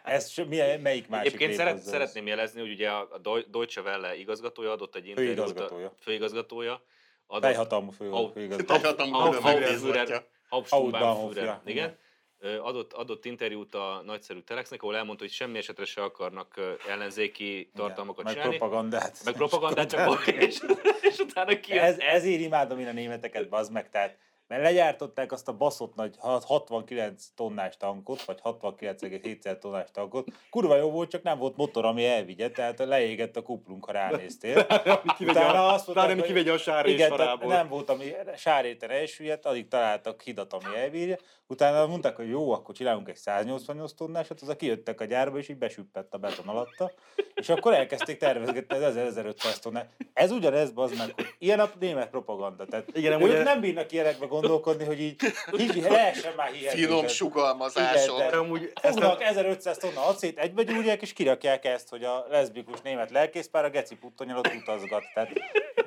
ez milyen, melyik másik Egyébként szeret, szeretném jelezni, hogy ugye a Deu- Deutsche Welle igazgatója adott egy interjút. Főigazgatója. Főigazgatója. Adott, Fejhatalmú fő, Au- főigazgató. Teljhatalmú főmegbízottja. Hauptführer, igen. Adott, adott interjút a nagyszerű Telexnek, ahol elmondta, hogy semmi esetre se akarnak ellenzéki tartalmakat meg csinálni. propagandát. Meg propagandát, csak és, és utána ki Ez, ezért imádom én a németeket, bazd meg, tehát mert legyártották azt a baszott nagy 69 tonnás tankot, vagy 69,7 tonnás tankot. Kurva jó volt, csak nem volt motor, ami elvigye, tehát leégett a kuplunk, ha ránéztél. Kivegye a, utána, ami kivegye a sár igen, nem volt, ami sáréten elsüllyedt, addig találtak hidat, ami elbírja. Utána mondták, hogy jó, akkor csinálunk egy 188 tonnásat, az a kijöttek a gyárba, és így besüppett a beton alatta. És akkor elkezdték tervezgetni az 1500 tonnát. Ez ugyanez, bazd meg, hogy ilyen a német propaganda. Tehát Igen, ők ez- nem bírnak ilyenekbe gondolkodni, hogy így, így lehessen már hihetni. Finom sugalmazások. Igen, De amúgy ezt a, 1500 tonna acét, egybe gyúrják, és kirakják ezt, hogy a leszbikus német lelkészpár a geci puttonyalot utazgat. Tehát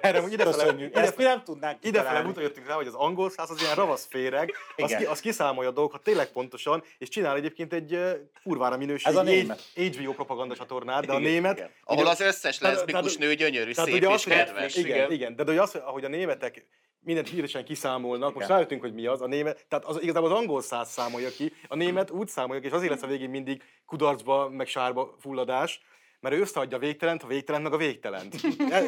erre amúgy idefele, köszönjük. idefele, Ezt mi nem tudnánk idefele jöttünk rá, hogy az angol száz az ilyen ravasz féreg, az, ki, az kiszámolja a dolgokat tényleg pontosan, és csinál egyébként egy uh, kurvára minőségű Ez a német. HBO propaganda csatornát, de a német... Igen. Ahol ugye- az összes leszbikus tehát- nő gyönyörű, Tehát szép ugye és az, hogy- kedves. Igen, igen. igen, de hogy az, ahogy a németek mindent híresen kiszámolnak, most Igen. rájöttünk, hogy mi az, a német, tehát az, igazából az angol száz számolja ki, a német úgy számolja ki, és azért lesz a végén mindig kudarcba, meg sárba fulladás, mert ő összeadja a végtelent, a végtelent, meg a végtelent.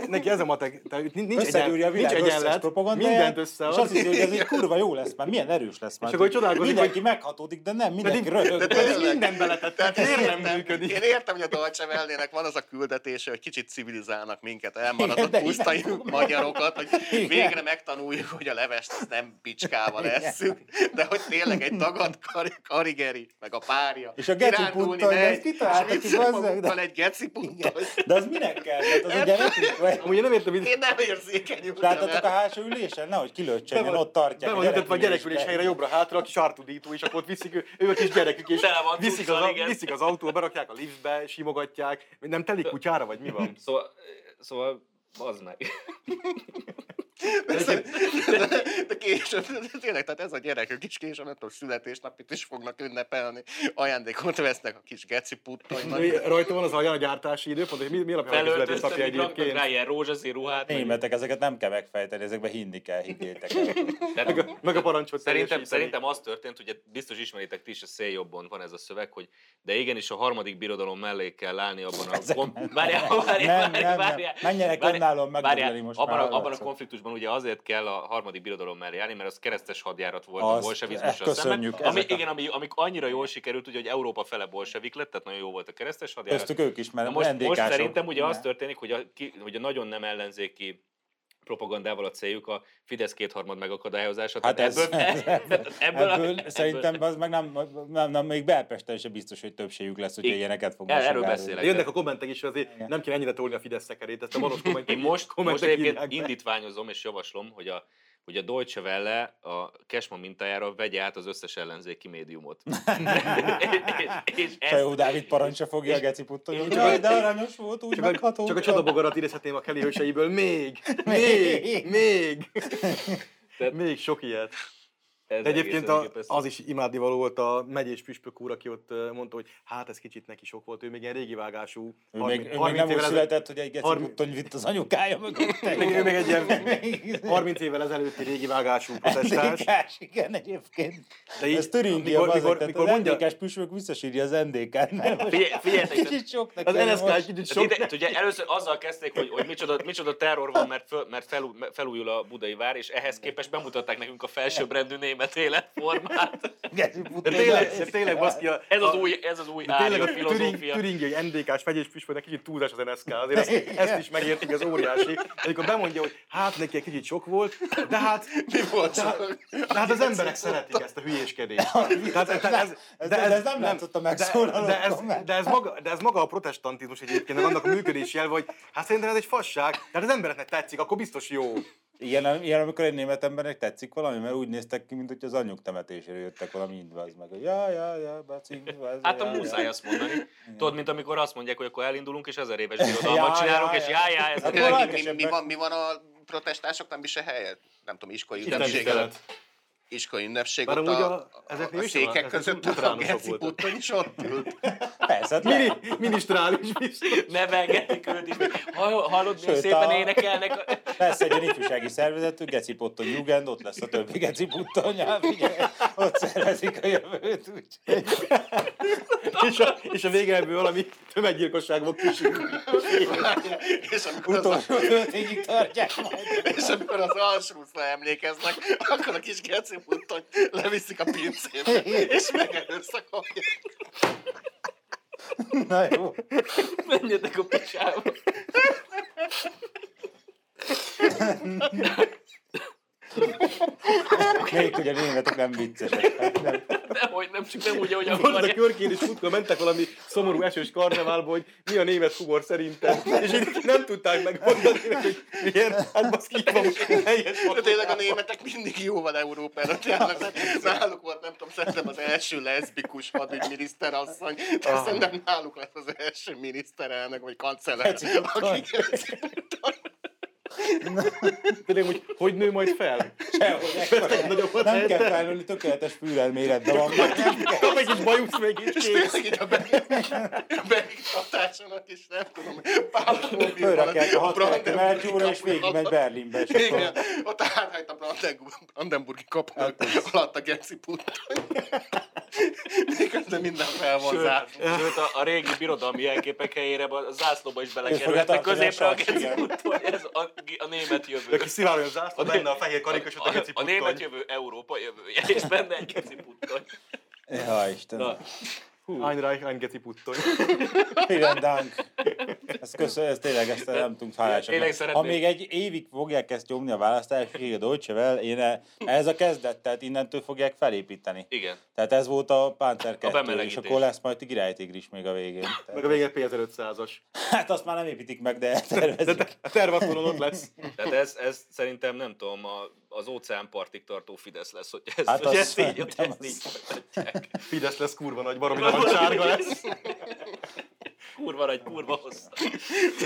Neki ez a matek, tehát nincs, nincs, Összegyűrje a egyen, nincs egyenlet, mindent és összead. azt hiszi, hogy ez egy kurva jó lesz már, milyen erős lesz már. És akkor csodálkozik, Mindenki meghatódik, de nem, mindenki röhög. de pedig minden beletett, tehát miért nem működik? én értem, hogy a Deutsche Welle-nek van az a küldetése, hogy kicsit civilizálnak minket, elmaradott de pusztai magyarokat, hogy végre megtanuljuk, hogy a levest azt nem picskával Igen. esszük, de hogy tényleg egy tagad kar- karigeri, meg a párja. És a geci kirándulni puttony, megy, ezt kitalálta és ki, visznek bazzeg, de- magukkal egy geci Igen. De az minek kell? Tehát az ugye? Amúgy én nem értem, hogy Én nem érzékenyültem Láttátok a hátsó ülésen? Nehogy van, ott tartják. be van ütetve a gyerekülés helyre jobbra-hátra, a kis ártudító, és akkor ott viszik ő, a kis gyerekük, és viszik az, viszik az autóba, berakják a liftbe, simogatják. Nem telik kutyára, vagy mi van? Szóval, szóval az meg. De, de, de később, tényleg, tehát ez a gyerekük is később, nem tudom, születésnapit is fognak ünnepelni, ajándékot vesznek a kis geci puttonynak. Rajta van az a gyártási időpont, és mi, mi alapján a születésnapja egyébként. rá ilyen rózsaszín ruhát. Németek, ezeket nem kell megfejteni, ezekbe hinni kell, higgyétek Meg a, meg a parancsot Szerintem, szerintem az történt, ugye biztos ismeritek ti is a széljobbon van ez a szöveg, hogy de igenis a harmadik birodalom mellé kell állni abban a... Várjál, várjál, várjál. Menjenek önállóan várjál, most abban, a, abban konfliktusban ugye azért kell a harmadik birodalom mellé állni, mert az keresztes hadjárat volt Azt- a bolsevizmussal szemben. Ami, igen, ami, amik annyira jól sikerült, ugye, hogy Európa fele bolsevik lett, tehát nagyon jó volt a keresztes hadjárat. Köztük ők is, mert Na most, most szerintem ugye az Ne. történik, hogy a, ki, hogy a nagyon nem ellenzéki propagandával a céljuk a Fidesz kétharmad megakadályozása. Hát Tehát ez, ebből, ez, ebből, ebből, ebből, ebből, szerintem az meg nem, nem, nem, még Belpesten sem biztos, hogy többségük lesz, Igen. ilyeneket fognak Erről sugárolni. beszélek. Jönnek a kommentek is, azért Igen. nem kéne ennyire tolni a Fidesz szekerét, ezt a manos kommentek, Én most, most kommentek egyébként be. indítványozom és javaslom, hogy a, hogy a Deutsche Welle a Kesma mintájára vegye át az összes ellenzéki médiumot. és, és, és Sajó Dávid parancsa fogja a geci puttony. Jaj, de aranyos volt, úgy Csak a, megható. csak a csodabogarat idézhetném a Kelly hőseiből. Még! Még! Még! Tehát- Még sok ilyet. Ez De egyébként a, az is imádnivaló volt a megyés püspök úr, aki ott mondta, hogy hát ez kicsit neki sok volt, ő még ilyen régi vágású. Ő még, ő még 30 nem úgy született, hogy egy geci 30 puttony vitt az anyukája mögött. Még, ő még egy ilyen 30 évvel ezelőtti régi vágású protestáns. NDK-s, igen, egyébként. De így, Ez Türingia, mikor- mikor, mikor- mikor, mikor az mondja- NDK-s püspök visszasírja az NDK-t. Kicsit sok neki. Az egy kicsit Tehát sok. ide, ugye először azzal kezdték, hogy, hogy micsoda, micsoda terror van, mert, föl, mert felúj, felújul a budai vár, és ehhez képest bemutatták nekünk a felsőbbrendű német életformát. De tényleg, de tényleg baszki, a, Ez az új, ez az új de tényleg a filozófia. Turingiai NDK-s vegyés püspöknek kicsit túlzás az NSK, azért ezt, ezt is megértik, az óriási. Amikor bemondja, hogy hát neki egy kicsit sok volt, de hát, Mi volt de, csak? de hát az emberek szeretik ezt a hülyéskedést. Tehát, tehát Ez- ez- de ez nem látszott a megszólalókon, de, ez, mert- de, ez maga, de ez maga a protestantizmus egyébként, annak a működési jel, hogy hát szerintem ez egy fasság, tehát az embereknek tetszik, akkor biztos jó. Ilyen, ilyen, amikor egy német embernek tetszik valami, mert úgy néztek ki, mint hogy az anyjuk temetésére jöttek valami indva, az meg, hogy ja, ja, ja, bacing, ez, Hát a ja, muszáj ja. azt mondani. Tudod, mint amikor azt mondják, hogy akkor elindulunk, és ezer éves birodalmat Ja, csinálunk, ja, és ja. já, ez Hát a Mi, mi, mi, van, mi van a protestásoknak is a helye? Nem tudom, iskolai tisztelet. előtt. Iskolai ünnepség Bár ott a, a- a, a is székek ezek között a Geci. Puttony is ott ült. Persze, hát Mini, le- minisztrális biztos. nevelgetik őt is. Hall- Hallod, Sőt, szépen a- énekelnek. lesz egy ifjúsági szervezetük, Geci Puttony Jugend, ott lesz a többi Geci Puttony, ott szervezik a jövőt, úgyhogy. És a, és a vége ebből valami tömeggyilkosságban kisül. és, amikor az, Utolsó töltényig tartják majd. és amikor az Alsruszra emlékeznek, akkor a kis Geci Puttony leviszik a pincébe, és megerőszakolják. Na jó. Menjetek a picsába. Még hogy a németek nem viccesek. Nem. Nehogy nem, csak nem úgy, ahogy Volt a akarják. körkén és futkor mentek valami szomorú esős karneválba, hogy mi a német humor szerintem. És így nem tudták megmondani, hogy miért. Hát baszki, így van helyes De tényleg a németek mindig jóval Európára tényleg. Náluk volt, nem tudom, szerintem az első leszbikus hadügyminiszter asszony, de Ah. szerintem náluk lesz az első miniszterelnök, vagy kancellár, aki. Tényleg, hogy hogy nő majd fel? Sehogy. Nagyobbat Nem kell felnőni, tökéletes fűrel méretben van. Kap egy kis bajusz még is És tényleg így a be- beiktatásának is nem tudom, Fölrakják a hat kerek Melchiorra, és végig megy Berlinbe. Igen, ott áthajt a Brandenburg- Brandenburgi kapu Hát alatt a Geci Puttony. Miközben minden fel van zárva. Sőt, sőt a, a régi birodalmi jelképek helyére a zászlóba is tartani a középre a sacs, geci igen. puttony, ez a, a német jövő. De aki szivárolja a zászló, A benne a fehér karikas, ott a a, geci a német jövő Európa jövője, és benne egy geci puttony. Ja, Isten. Na, Ein Reich, ein geci puttony. Vielen Dank. Ez, köszön, ez tényleg ezt nem tudunk hálásak. Ha még egy évig fogják ezt nyomni a választásig, a Deutsche Welle, én e- ez a kezdet, tehát innentől fogják felépíteni. igen. Tehát ez volt a Panther 2, és bemelegítés. akkor lesz majd királytigris még a végén. Tehát, Meg a végén P1500-as. hát azt már nem építik meg, de De tervezik. a tervasztalon ott lesz. Tehát ez, ez szerintem nem tudom, a, az óceánpartig tartó Fidesz lesz, hogy ezt, Hát hogy ezt így, hogy ezt az- így folytatják. Fidesz lesz kurva nagy, baromi nagy sárga lesz. Kurva nagy, kurva hosszú.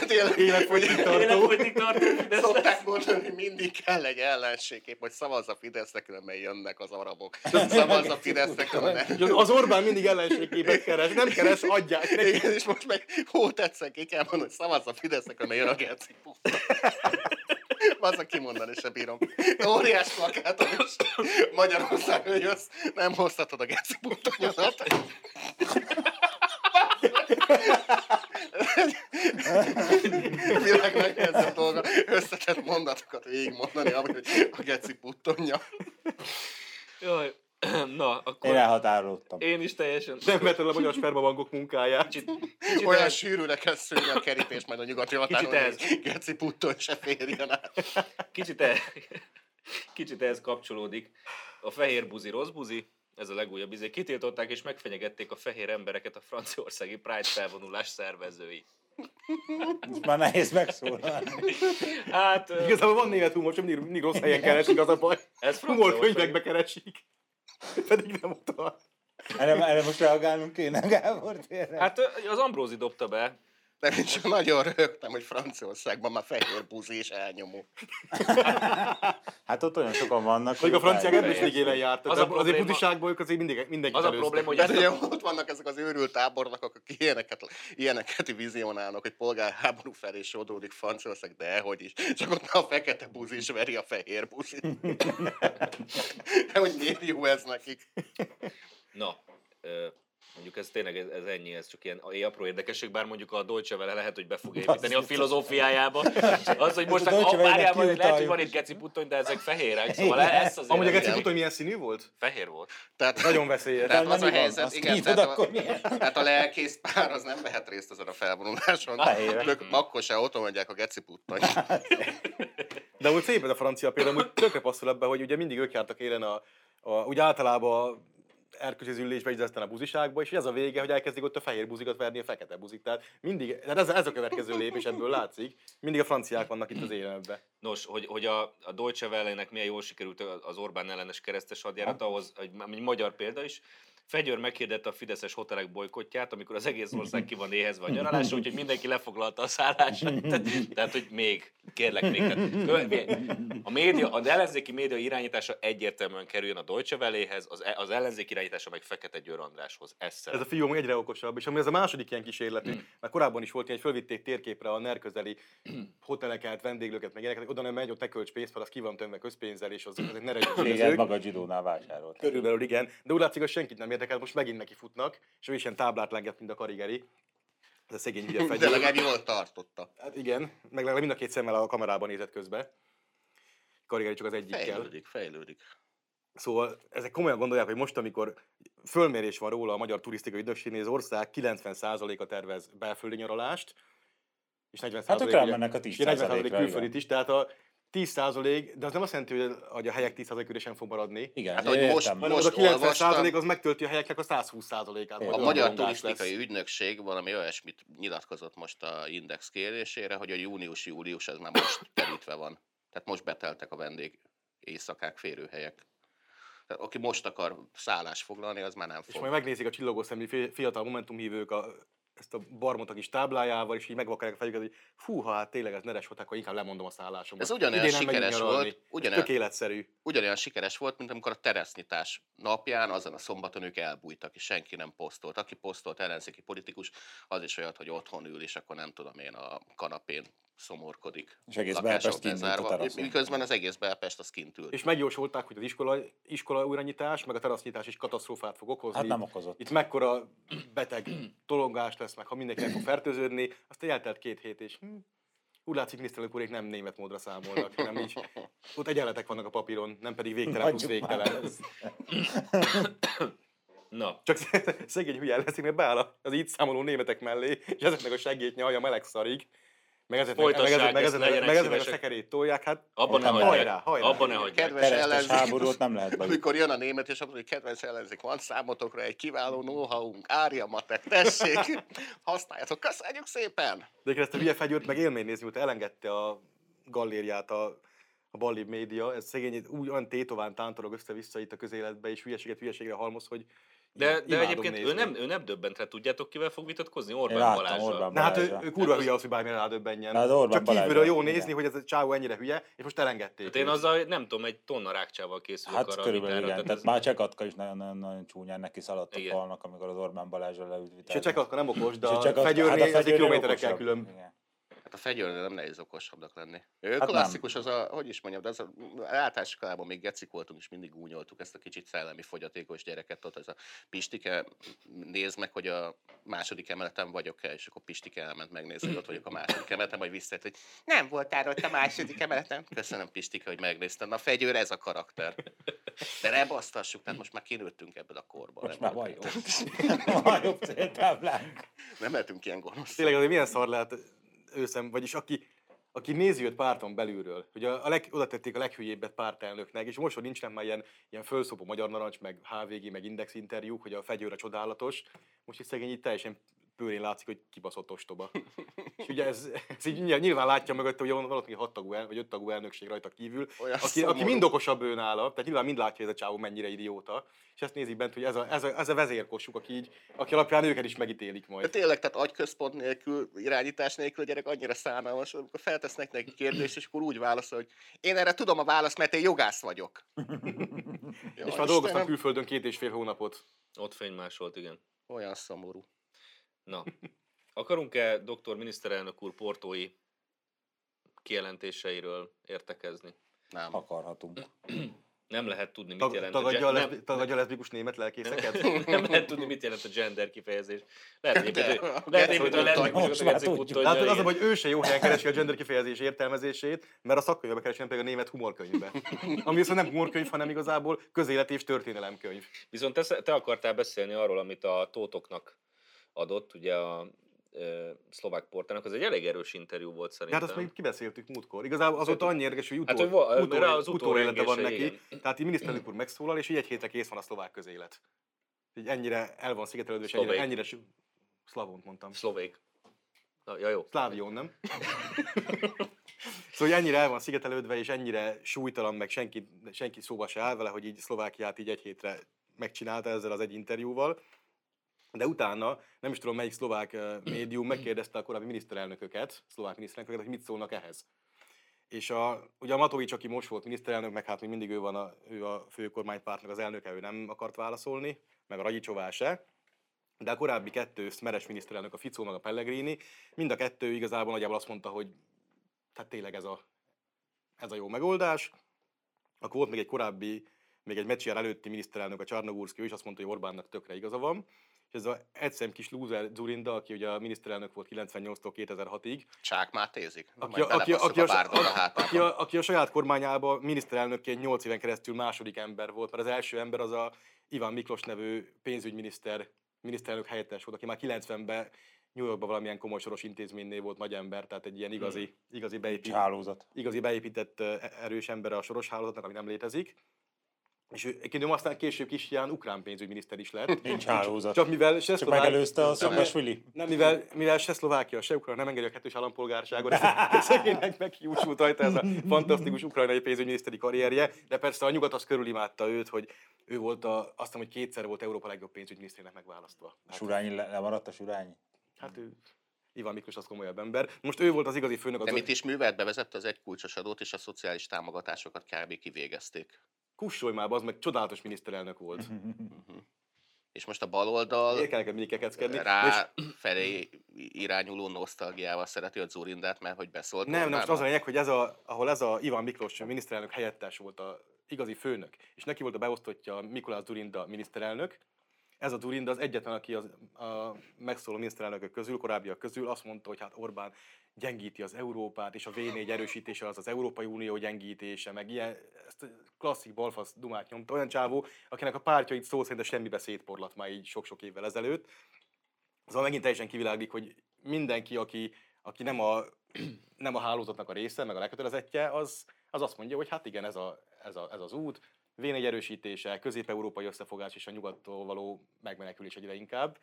Tényleg, Életfogytig tartó. Életfogytig tartó Fidesz. Szokták mondani, hogy mindig kell egy ellenségkép, hogy szavazz a Fideszre, különben jönnek az arabok. Szavazz a Fideszre, különben Az Orbán mindig ellenségképet keres, nem keres, adják neki. Igen, és most meg hó tetszek, ki kell mondani, hogy szavazz a Fideszre, különben jön a Geci Az a kimondani se bírom. Óriás plakáton is Magyarországon jössz, nem hozhatod a Geci puttonyodat. Világ legnehezebb dolga, összetett mondatokat végigmondani, hogy a Geci puttonja. Jaj. Na, akkor Én elhatárolódtam. én is teljesen... Nem vetted a magyar spermabankok munkáját. Kicsit, kicsit Olyan el- sűrűre kell szűrni a kerítést majd a nyugati határon, Kicsit ehhez. hogy Geci putton se férjen át. Kicsit, el, kicsit ehhez kapcsolódik. A fehér buzi rossz buzi, ez a legújabb izé. Kitiltották és megfenyegették a fehér embereket a franciaországi Pride felvonulás szervezői. Most már nehéz megszólalni. Hát, Igazából van német humor, csak mindig, mindig rossz helyen keresik, az a baj. ez Humor könyvekbe keresik. Pedig nem ott van. Erre, erre most reagálnunk kéne, Gábor? tényleg? Hát az Ambrózi dobta be. De én csak nagyon rögtem, hogy Franciaországban már fehér buzi és elnyomó. Hát ott olyan sokan vannak. Még a hogy franciák nem is mindig élen járt. Az Az a azért probléma- buziságból ők azért mindig, mindenki Az a probléma, hogy Hát ezt ugye a, ott vannak ezek az őrült tábornokok, akik ilyeneket, ilyeneket vizionálnak, hogy polgárháború felé sodródik Franciaország, de hogy is. Csak ott a fekete buzi is veri a fehér buzit. De hogy miért jó ez nekik? na, mondjuk ez tényleg ez, ez ennyi, ez csak ilyen apró érdekesség, bár mondjuk a Deutsche Welle lehet, hogy be fog építeni a filozófiájába. Az, hogy most A várjál, majd, lehet, hogy van itt geci puttony, de ezek fehérek, szóval ezt azért Amúgy a geci hogy milyen színű volt? fehér volt. Tehát, Nagyon veszélyes. Tehát az a helyzet, Azt igen, tehát, akkor a, tehát a lelkész pár az nem vehet részt ezen a felvonuláson. Ők akkor se otthon mondják a geci puttony. De úgy szép ez a francia példa, úgy tökre passzol ebbe, hogy ugye mindig ők jártak élen a, a úgy általában erkölcsi züllésbe, így aztán a buziságba, és ez a vége, hogy elkezdik ott a fehér buzikat verni a fekete buzik. Tehát mindig, tehát ez, ez a következő lépés, ebből látszik. Mindig a franciák vannak itt az életben. Nos, hogy, hogy a, a Deutsche Welle-nek milyen jól sikerült az Orbán ellenes keresztes hadjárat, ahhoz egy, egy magyar példa is. Fegyőr meghirdette a fideszes hotelek bolykotját, amikor az egész ország ki van éhezve a nyaralásra, úgyhogy mindenki lefoglalta a szállását. Tehát, tehát, hogy még, kérlek még. Tehát, a média, az ellenzéki média irányítása egyértelműen kerüljön a Deutsche Welléhez, az, az ellenzéki irányítása meg Fekete Győr Andráshoz. Ez, ez a fiú egyre okosabb, és ami ez a második ilyen kísérletünk, Hmm. mert korábban is volt ilyen, hogy fölvitték térképre a NER közeli hoteleket, vendéglőket, meg ilyeneket, oda nem megy, ott ne költs pénzt, mert az ki van tömve közpénzzel, és az, az ne Téged maga zsidónál vásárolt. Körülbelül igen, de úgy látszik, hogy senkit nem érdekel, most megint neki futnak, és ő is ilyen táblát lenget, mint a karigeri. Ez a szegény De fegyver. legalább jól tartotta. Hát igen, meg legalább mind a két szemmel a kamerában nézett közbe. Karigeri csak az egyikkel. Fejlődik, fejlődik. Szóval ezek komolyan gondolják, hogy most, amikor fölmérés van róla a Magyar Turisztikai Ügynökségnél, az ország 90%-a tervez belföldi nyaralást, és 40%, Hát ők elmennek a 10%-ra, és 40% igen. külföldit is, tehát a 10%, de az nem azt jelenti, hogy- a helyek 10% üresen fog maradni. Igen, Hát, hogy most- értem. Az Most a 90% olvastam- az megtölti a helyeknek a 120%-át. A Magyar Turisztikai lesz. Ügynökség valami olyasmit nyilatkozott most a Index kérésére, hogy a június-július ez már most terítve van. Tehát most beteltek a vendég éjszakák, férőhelyek. Tehát aki most akar szállást foglalni, az már nem És fog. majd megnézik a csillogó szemű fi- fiatal momentumhívők a, ezt a barmot a kis táblájával, és így megvakarják a fejüket, hogy fú, ha hát tényleg ez neres volt, akkor inkább lemondom a szállásomat. Ez ugyanolyan Idén sikeres volt, Ez ugyanolyan- Tök életszerű. Ugyanolyan sikeres volt, mint amikor a terasznyitás napján, azon a szombaton ők elbújtak, és senki nem posztolt. Aki posztolt ellenzéki politikus, az is olyat, hogy otthon ül, és akkor nem tudom én, a kanapén szomorkodik. És egész Belpest kint ült. Miközben az egész Belpest az kint ült. És megjósolták, hogy az iskola, iskola újranyitás, meg a terasznyitás is katasztrófát fog okozni. Hát nem okozott. Itt mekkora beteg tolongás lesz, meg ha mindenki fog fertőződni, aztán eltelt két hét, és hm, úgy látszik, miniszterelnök úrék nem német módra számolnak, hanem így, ott egyenletek vannak a papíron, nem pedig végtelen plusz végtelen. Na, Csak szegény hülye leszik, mert beáll az így számoló németek mellé, és ezeknek a segét nyalja meleg szarig, meg ezeknek, meg Folytassák ezeknek, meg ezt, ezeknek, legyenek meg a szekerét tolják, hát abban ne Nem hagyják. hajrá, hajrá. Abban ne hagyják. Kedves Keresztes ellenzék, háborút nem lehet beütni. amikor jön a német, és azt mondja, hogy kedves ellenzék, van számotokra egy kiváló know-how-unk, árja matek, tessék, használjátok, köszönjük szépen! De ezt a hülye fegyőrt meg élmény nézni, hogy elengedte a gallériát a, a Ballib média, ez szegény úgy olyan tétován tántorog össze-vissza itt a közéletbe, és hülyeséget hülyeségre halmoz, hogy De, de egyébként ő nézni. nem, ő nem döbbent rá, tudjátok kivel fog vitatkozni? Én Orbán láttam Balázsral. Orbán Na hát ő, ő kurva hülye az, hogy bármire rádöbbenjen. Hát Orbán Csak kívülről Balázsra, jó igen. nézni, hogy ez a csávó ennyire hülye, és most elengedték. Hát én azzal, nem tudom, egy tonna rákcsával készülök Hát arra a körülbelül igen. tehát Tehát már Csekatka is nagyon, nagyon, nagyon csúnyán neki szaladt a Igen. falnak, amikor az Orbán Balázsra leült És a vitázni. csekatka nem okos, de a fegyőrnél hát egy kilométerekkel külön. Hát a fegyőrnél nem nehéz okosabbnak lenni. Ő Hát klasszikus, az a, hogy is mondjam, de az a, általános iskolában még gecik voltunk, és mindig gúnyoltuk ezt a kicsit szellemi fogyatékos gyereket, ott ez a Pistike, nézd meg, hogy a második emeleten vagyok-e, és akkor Pistike elment megnézni, hogy ott vagyok a második emeleten, majd visszajött, hogy nem voltál ott a második emeleten. Köszönöm Pistike, hogy megnéztem. Na a fegyőr ez a karakter. De ne basztassuk, tehát most már kinőttünk ebből a korból. Most nem már lehet- jobb. Van jobb céltáblánk. Nem lehetünk ilyen gonosz. Tényleg azért milyen szar lehet őszem, vagyis aki, aki nézi őt párton belülről, hogy a, a leg, oda tették a leghülyébbet pártelnöknek, és most, hogy nincsen már ilyen, ilyen fölszopó magyar narancs, meg HVG, meg index interjúk, hogy a fegyőre csodálatos, most itt szegény itt teljesen bőrén látszik, hogy kibaszott ostoba. és ugye ez, ez így nyilván- nyilván látja mögött, hogy van valaki hat tagú el, vagy öt tagú elnökség rajta kívül, Olyan aki, aki mind okosabb ő nála, tehát nyilván mind látja, hogy ez a csávó mennyire idióta, és ezt nézik bent, hogy ez a, ez a, ez a vezérkossuk, aki, így, aki alapján őket is megítélik De majd. tényleg, tehát agyközpont nélkül, irányítás nélkül a gyerek annyira szánalmas, amikor feltesznek neki kérdést, és akkor úgy válaszol, hogy én erre tudom a választ, mert én jogász vagyok. Jó, És már dolgoztam külföldön két és fél hónapot. Ott fénymásolt, igen. Olyan szomorú. Na, akarunk-e doktor miniszterelnök úr portói kijelentéseiről értekezni? Nem. Akarhatunk. Nem lehet tudni, mit Tag, jelent tagadja, a gen- a leszbikus német lelkészeket? nem, nem lehet tudni, mit jelent a gender kifejezés. Lehet De, egyébként, lehet egyébként a Tehát hogy az, hogy ő se jó helyen keresi a gender kifejezés értelmezését, mert a szakkönyvbe keresi, nem pedig a német humorkönyvbe. Ami viszont nem humorkönyv, hanem igazából közélet és történelemkönyv. Viszont te, te akartál beszélni arról, amit a Tótoknak adott, ugye a szlovák portának, az egy elég erős interjú volt szerintem. hát azt még kibeszéltük múltkor. Igazából azóta annyi érdekes, hogy Hát, utól, hogy va- mert az utólélete van neki. igen. Tehát így miniszterelnök úr megszólal, és így egy hétre kész van a szlovák közélet. így ennyire el van szigetelődve, és ennyire, ennyire szlavont mondtam. Szlovék. Na, ja, jó. Szlávion, nem? szóval ennyire el van szigetelődve, és ennyire súlytalan, meg senki, senki szóba se áll vele, hogy így Szlovákiát így egy hétre megcsinálta ezzel az egy interjúval. De utána, nem is tudom melyik szlovák médium megkérdezte a korábbi miniszterelnököket, szlovák miniszterelnököket, hogy mit szólnak ehhez. És a, ugye a Matovics, aki most volt miniszterelnök, meg hát még mindig ő van a, ő a fő kormánypártnak az elnöke, ő nem akart válaszolni, meg a Ragyicsová se. De a korábbi kettő szmeres miniszterelnök, a Ficó meg a Pellegrini, mind a kettő igazából nagyjából azt mondta, hogy tehát tényleg ez a, ez a jó megoldás. Akkor volt még egy korábbi, még egy meccsjár előtti miniszterelnök, a Csarnogurszki, ő is azt mondta, hogy Orbánnak tökre igaza van. És ez a egyszem kis loser Zurinda, aki ugye a miniszterelnök volt 98-tól 2006-ig, Csák tézik? aki, a, aki, aki, a a, aki, a, aki a saját kormányában miniszterelnökként 8 éven keresztül második ember volt, mert az első ember az a Iván Miklós nevű pénzügyminiszter, miniszterelnök helyettes volt, aki már 90-ben New Yorkban valamilyen komoly soros intézménynél volt nagy ember, tehát egy ilyen igazi, igazi, beépít, Hálózat. igazi beépített erős ember a soros hálózatnak, ami nem létezik. És egyébként ő aztán később kis ilyen ukrán pénzügyminiszter is lett. Nincs hálózat. Csak mivel se Csak megelőzte a csak Szakasvili. nem, mivel, mivel se Szlovákia, se Ukrajna nem engedi a kettős állampolgárságot, szegénynek meghiúsult rajta ez a fantasztikus ukrajnai pénzügyminiszteri karrierje, de persze a nyugat az körülimádta őt, hogy ő volt a, azt hiszem, hogy kétszer volt Európa legjobb pénzügyminiszterének megválasztva. Hát, Surányi le- lemaradt a Surányi. hát ő, Iván Miklós az komolyabb ember. Most ő volt az igazi főnök. Az De mit is művelt? Bevezette az egykulcsos adót, és a szociális támogatásokat kb. kivégezték. Kussolj már, az meg csodálatos miniszterelnök volt. És most a baloldal Miért kell neked mindig kekeckedni? És rá felé irányuló nosztalgiával szereti a Zurindát, mert hogy beszólt. Nem, nem, most az a lényeg, hogy ez a, ahol ez a Iván Miklós miniszterelnök helyettes volt a igazi főnök, és neki volt a beosztottja Mikulás Durinda miniszterelnök, ez a Durinda az egyetlen, aki az, a megszóló miniszterelnökök közül, korábbiak közül azt mondta, hogy hát Orbán gyengíti az Európát, és a V4 erősítése az az Európai Unió gyengítése, meg ilyen, ezt a klasszik balfasz dumát nyomta, olyan csávó, akinek a pártja itt szó szerint semmibe szétporlat már így sok-sok évvel ezelőtt. Szóval megint teljesen kiviláglik, hogy mindenki, aki, aki nem, a, nem a hálózatnak a része, meg a lekötelezettje, az, az azt mondja, hogy hát igen, ez, a, ez, a, ez az út, V4 erősítése, közép-európai összefogás és a nyugattól való megmenekülés egyre inkább.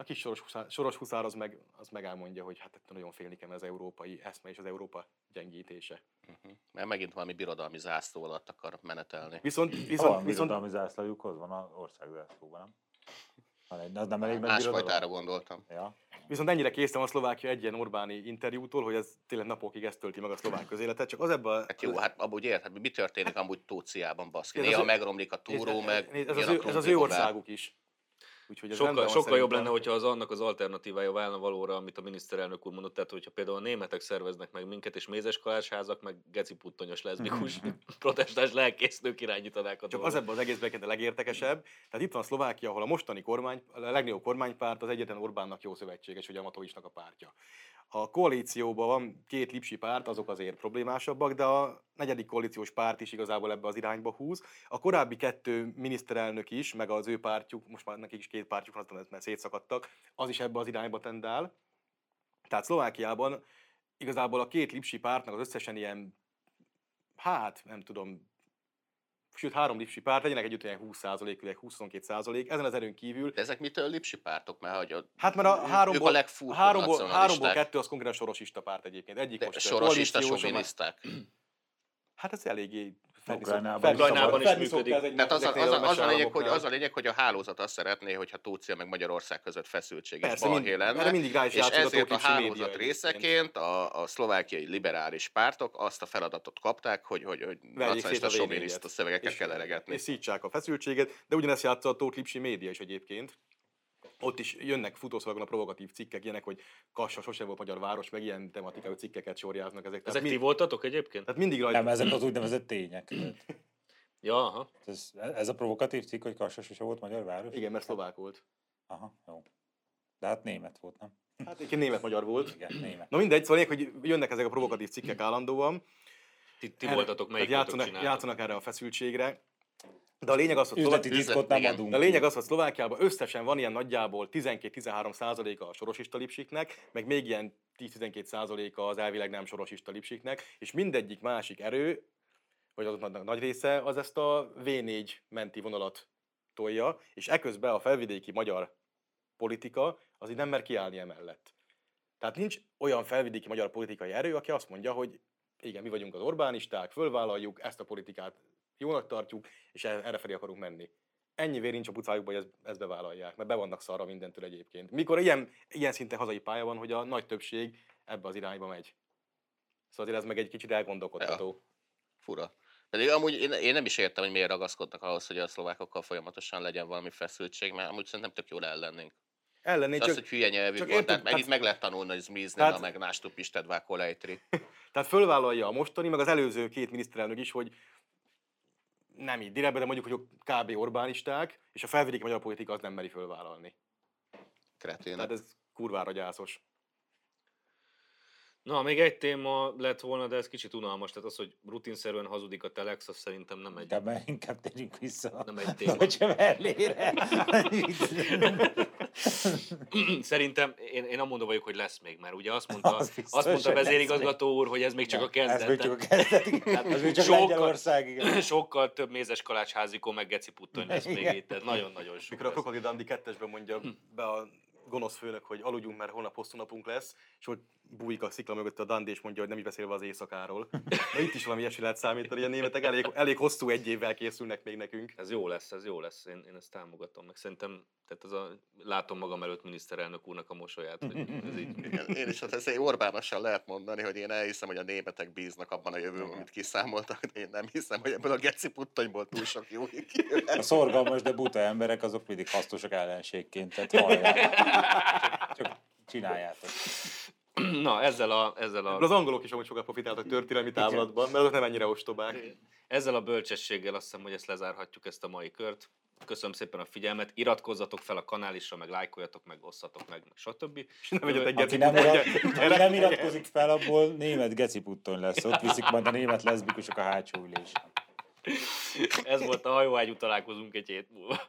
A kis soros, huszár, soros huszár az meg, az meg elmondja, hogy hát ettől nagyon félni kell az európai eszme és az Európa gyengítése. Mhm. Mert megint valami birodalmi zászló alatt akar menetelni. Viszont, Viszont, viszont, van viszont, birodalmi zászlajuk, az van az országzászlóban, nem? Az nem elég Másfajtára gondoltam. Ja. Viszont ennyire késztem a Szlovákia egy ilyen Orbáni interjútól, hogy ez tényleg napokig ezt tölti meg a szlovák közéletet, csak az ebben. Hát jó, hát amúgy érted, mi történik amúgy Tóciában, baszki. Ez Néha az ő- megromlik a túró, Nézd, meg nézd, ez, az ő, ez az ő krumplipogár. országuk is. Úgyhogy ez Sokkal, sokkal jobb lenne, hogyha az annak az alternatívája válna valóra, amit a miniszterelnök úr mondott, tehát hogyha például a németek szerveznek meg minket, és mézes kalásházak, meg geci puttonyos leszbikus protestáns lelkésznők irányítanák a Csak az dolgot. ebben az egészben a legértekesebb. Tehát itt van Szlovákia, ahol a mostani kormány, a legnagyobb kormánypárt az egyetlen Orbánnak jó szövetséges, ugye a Matovicsnak a pártja. A koalícióban van két lipsi párt, azok azért problémásabbak, de a negyedik koalíciós párt is igazából ebbe az irányba húz. A korábbi kettő miniszterelnök is, meg az ő pártjuk, most már nekik is két pártjuk van, mert szétszakadtak, az is ebbe az irányba tendál. Tehát Szlovákiában igazából a két lipsi pártnak az összesen ilyen, hát nem tudom, sőt három lipsi párt, legyenek együtt ilyen 20 százalék, 22 százalék, ezen az erőn kívül. De ezek mitől lipsi pártok? Mert hogy a, Hát mert a háromból, a háromból, háromból kettő az konkrétan sorosista párt egyébként. Egyik de most sorosista koalíciós, a má- soviniszták. Hát ez eléggé Ukrajnában is. Ukrajnában is működik. ez egy- Tehát az, a, az, a, az, a lényeg, hogy, az a lényeg, hogy a hálózat azt szeretné, hogyha Tócia meg Magyarország között feszültség és Persze, balhé mind- lenne. mindig rá is és a ezért a média hálózat részeként a, a szlovákiai liberális pártok azt a feladatot kapták, hogy, hogy, hogy nacionalista a V4-et. soviniszta szövegeket És- kell elegetni. És szítsák a feszültséget, de ugyanezt játsza a Tóth Lipsi média is egyébként. Ott is jönnek futószalagon a provokatív cikkek, ilyenek, hogy Kassa sose volt magyar város, meg ilyen tematikai cikkeket sorjáznak ezek. Tehát, Ezek ti mind, voltatok egyébként? tehát mindig rajta. Nem, ezek az úgynevezett tények. Ja, aha. Ez, ez a provokatív cikk, hogy Kassa sose volt magyar város? Igen, mert szlovák volt. Aha, jó. De hát német volt, nem? Hát egyébként német-magyar volt. Igen, német. Na mindegy, szóval lényeg, hogy jönnek ezek a provokatív cikkek állandóan. Ti, ti Erre- voltatok, melyik játszanak, játszanak erre a feszültségre. De a lényeg az, hogy Üzleti titkot nem adunk. de a lényeg az, hogy Szlovákiában összesen van ilyen nagyjából 12-13 százaléka a sorosista lipsiknek, meg még ilyen 10-12 százaléka az elvileg nem sorosista lipsiknek, és mindegyik másik erő, vagy azoknak nagy része, az ezt a V4 menti vonalat tolja, és eközben a felvidéki magyar politika az így nem mer kiállni emellett. Tehát nincs olyan felvidéki magyar politikai erő, aki azt mondja, hogy igen, mi vagyunk az Orbánisták, fölvállaljuk, ezt a politikát jónak tartjuk, és erre felé akarunk menni. Ennyi vér nincs a pucájukban, hogy ezt, ezt bevállalják, mert be vannak szarra mindentől egyébként. Mikor ilyen, ilyen szinten hazai pálya van, hogy a nagy többség ebbe az irányba megy. Szóval azért ez meg egy kicsit elgondolkodható. Fura. Pedig amúgy én, én nem is értem, hogy miért ragaszkodnak ahhoz, hogy a szlovákokkal folyamatosan legyen valami feszültség, mert amúgy szerintem tök jól ellennénk. Ellenné, Az, hogy hülye csak van, érted, tehát meg itt meg lehet tanulni, hogy zmizni, Tehát- meg nástup is tedvák lejtri. tehát fölvállalja a mostani, meg az előző két miniszterelnök is, hogy nem így direktben, de mondjuk, hogy kb. Orbánisták, és a felvidéki magyar politika az nem meri fölvállalni. Kretén. Tehát ez kurvára gyászos. Na, még egy téma lett volna, de ez kicsit unalmas. Tehát az, hogy rutinszerűen hazudik a Telex, az szerintem nem egy, Inkább, inkább térjünk vissza nem egy téma. Nagy Verlére. Szerintem én, én amondó vagyok, hogy lesz még, mert ugye azt mondta, Az biztos, azt mondta vezérigazgató úr, hogy ez még csak a kezdet. Ez még csak a kezdet. Tehát Ez még csak sokkal-. Sokkal több mézes kalács házikó, meg geci puttony lesz még Igen. itt, tehát nagyon-nagyon sok Mikor a. Krokodil Dandi kettesben mondja be a gonosz főnök, hogy aludjunk, mert holnap hosszú napunk lesz, és hogy bújik a szikla mögött a Dandi, és mondja, hogy nem is beszélve az éjszakáról. Na itt is valami ilyesmi lehet számítani, hogy a németek elég, elég hosszú egy évvel készülnek még nekünk. Ez jó lesz, ez jó lesz, én, én ezt támogatom, meg szerintem, tehát az a, látom magam előtt miniszterelnök úrnak a mosolyát, hogy ez így Igen, én is, hát ezt egy Orbánosan lehet mondani, hogy én elhiszem, hogy a németek bíznak abban a jövőben, amit kiszámoltak, de én nem hiszem, hogy ebből a geci puttonyból túl sok jó. A szorgalmas, de buta emberek, azok mindig hasznosak ellenségként, tehát hallják. Csak, csak csináljátok. Na, ezzel a, ezzel a, az angolok is amúgy sokat profitáltak történelmi távlatban, mert azok nem ennyire ostobák. ezzel a bölcsességgel azt hiszem, hogy ezt lezárhatjuk ezt a mai kört. Köszönöm szépen a figyelmet, iratkozzatok fel a kanálisra, meg lájkoljatok, meg, osszatok meg, meg stb. És ne vegyetek Aki geci nem, irat, aki nem iratkozik fel, abból német geci puttony lesz. Ott viszik majd a német leszbikusok a hátsó ülésen. Ez volt a hajóágyú, találkozunk egy hét múlva.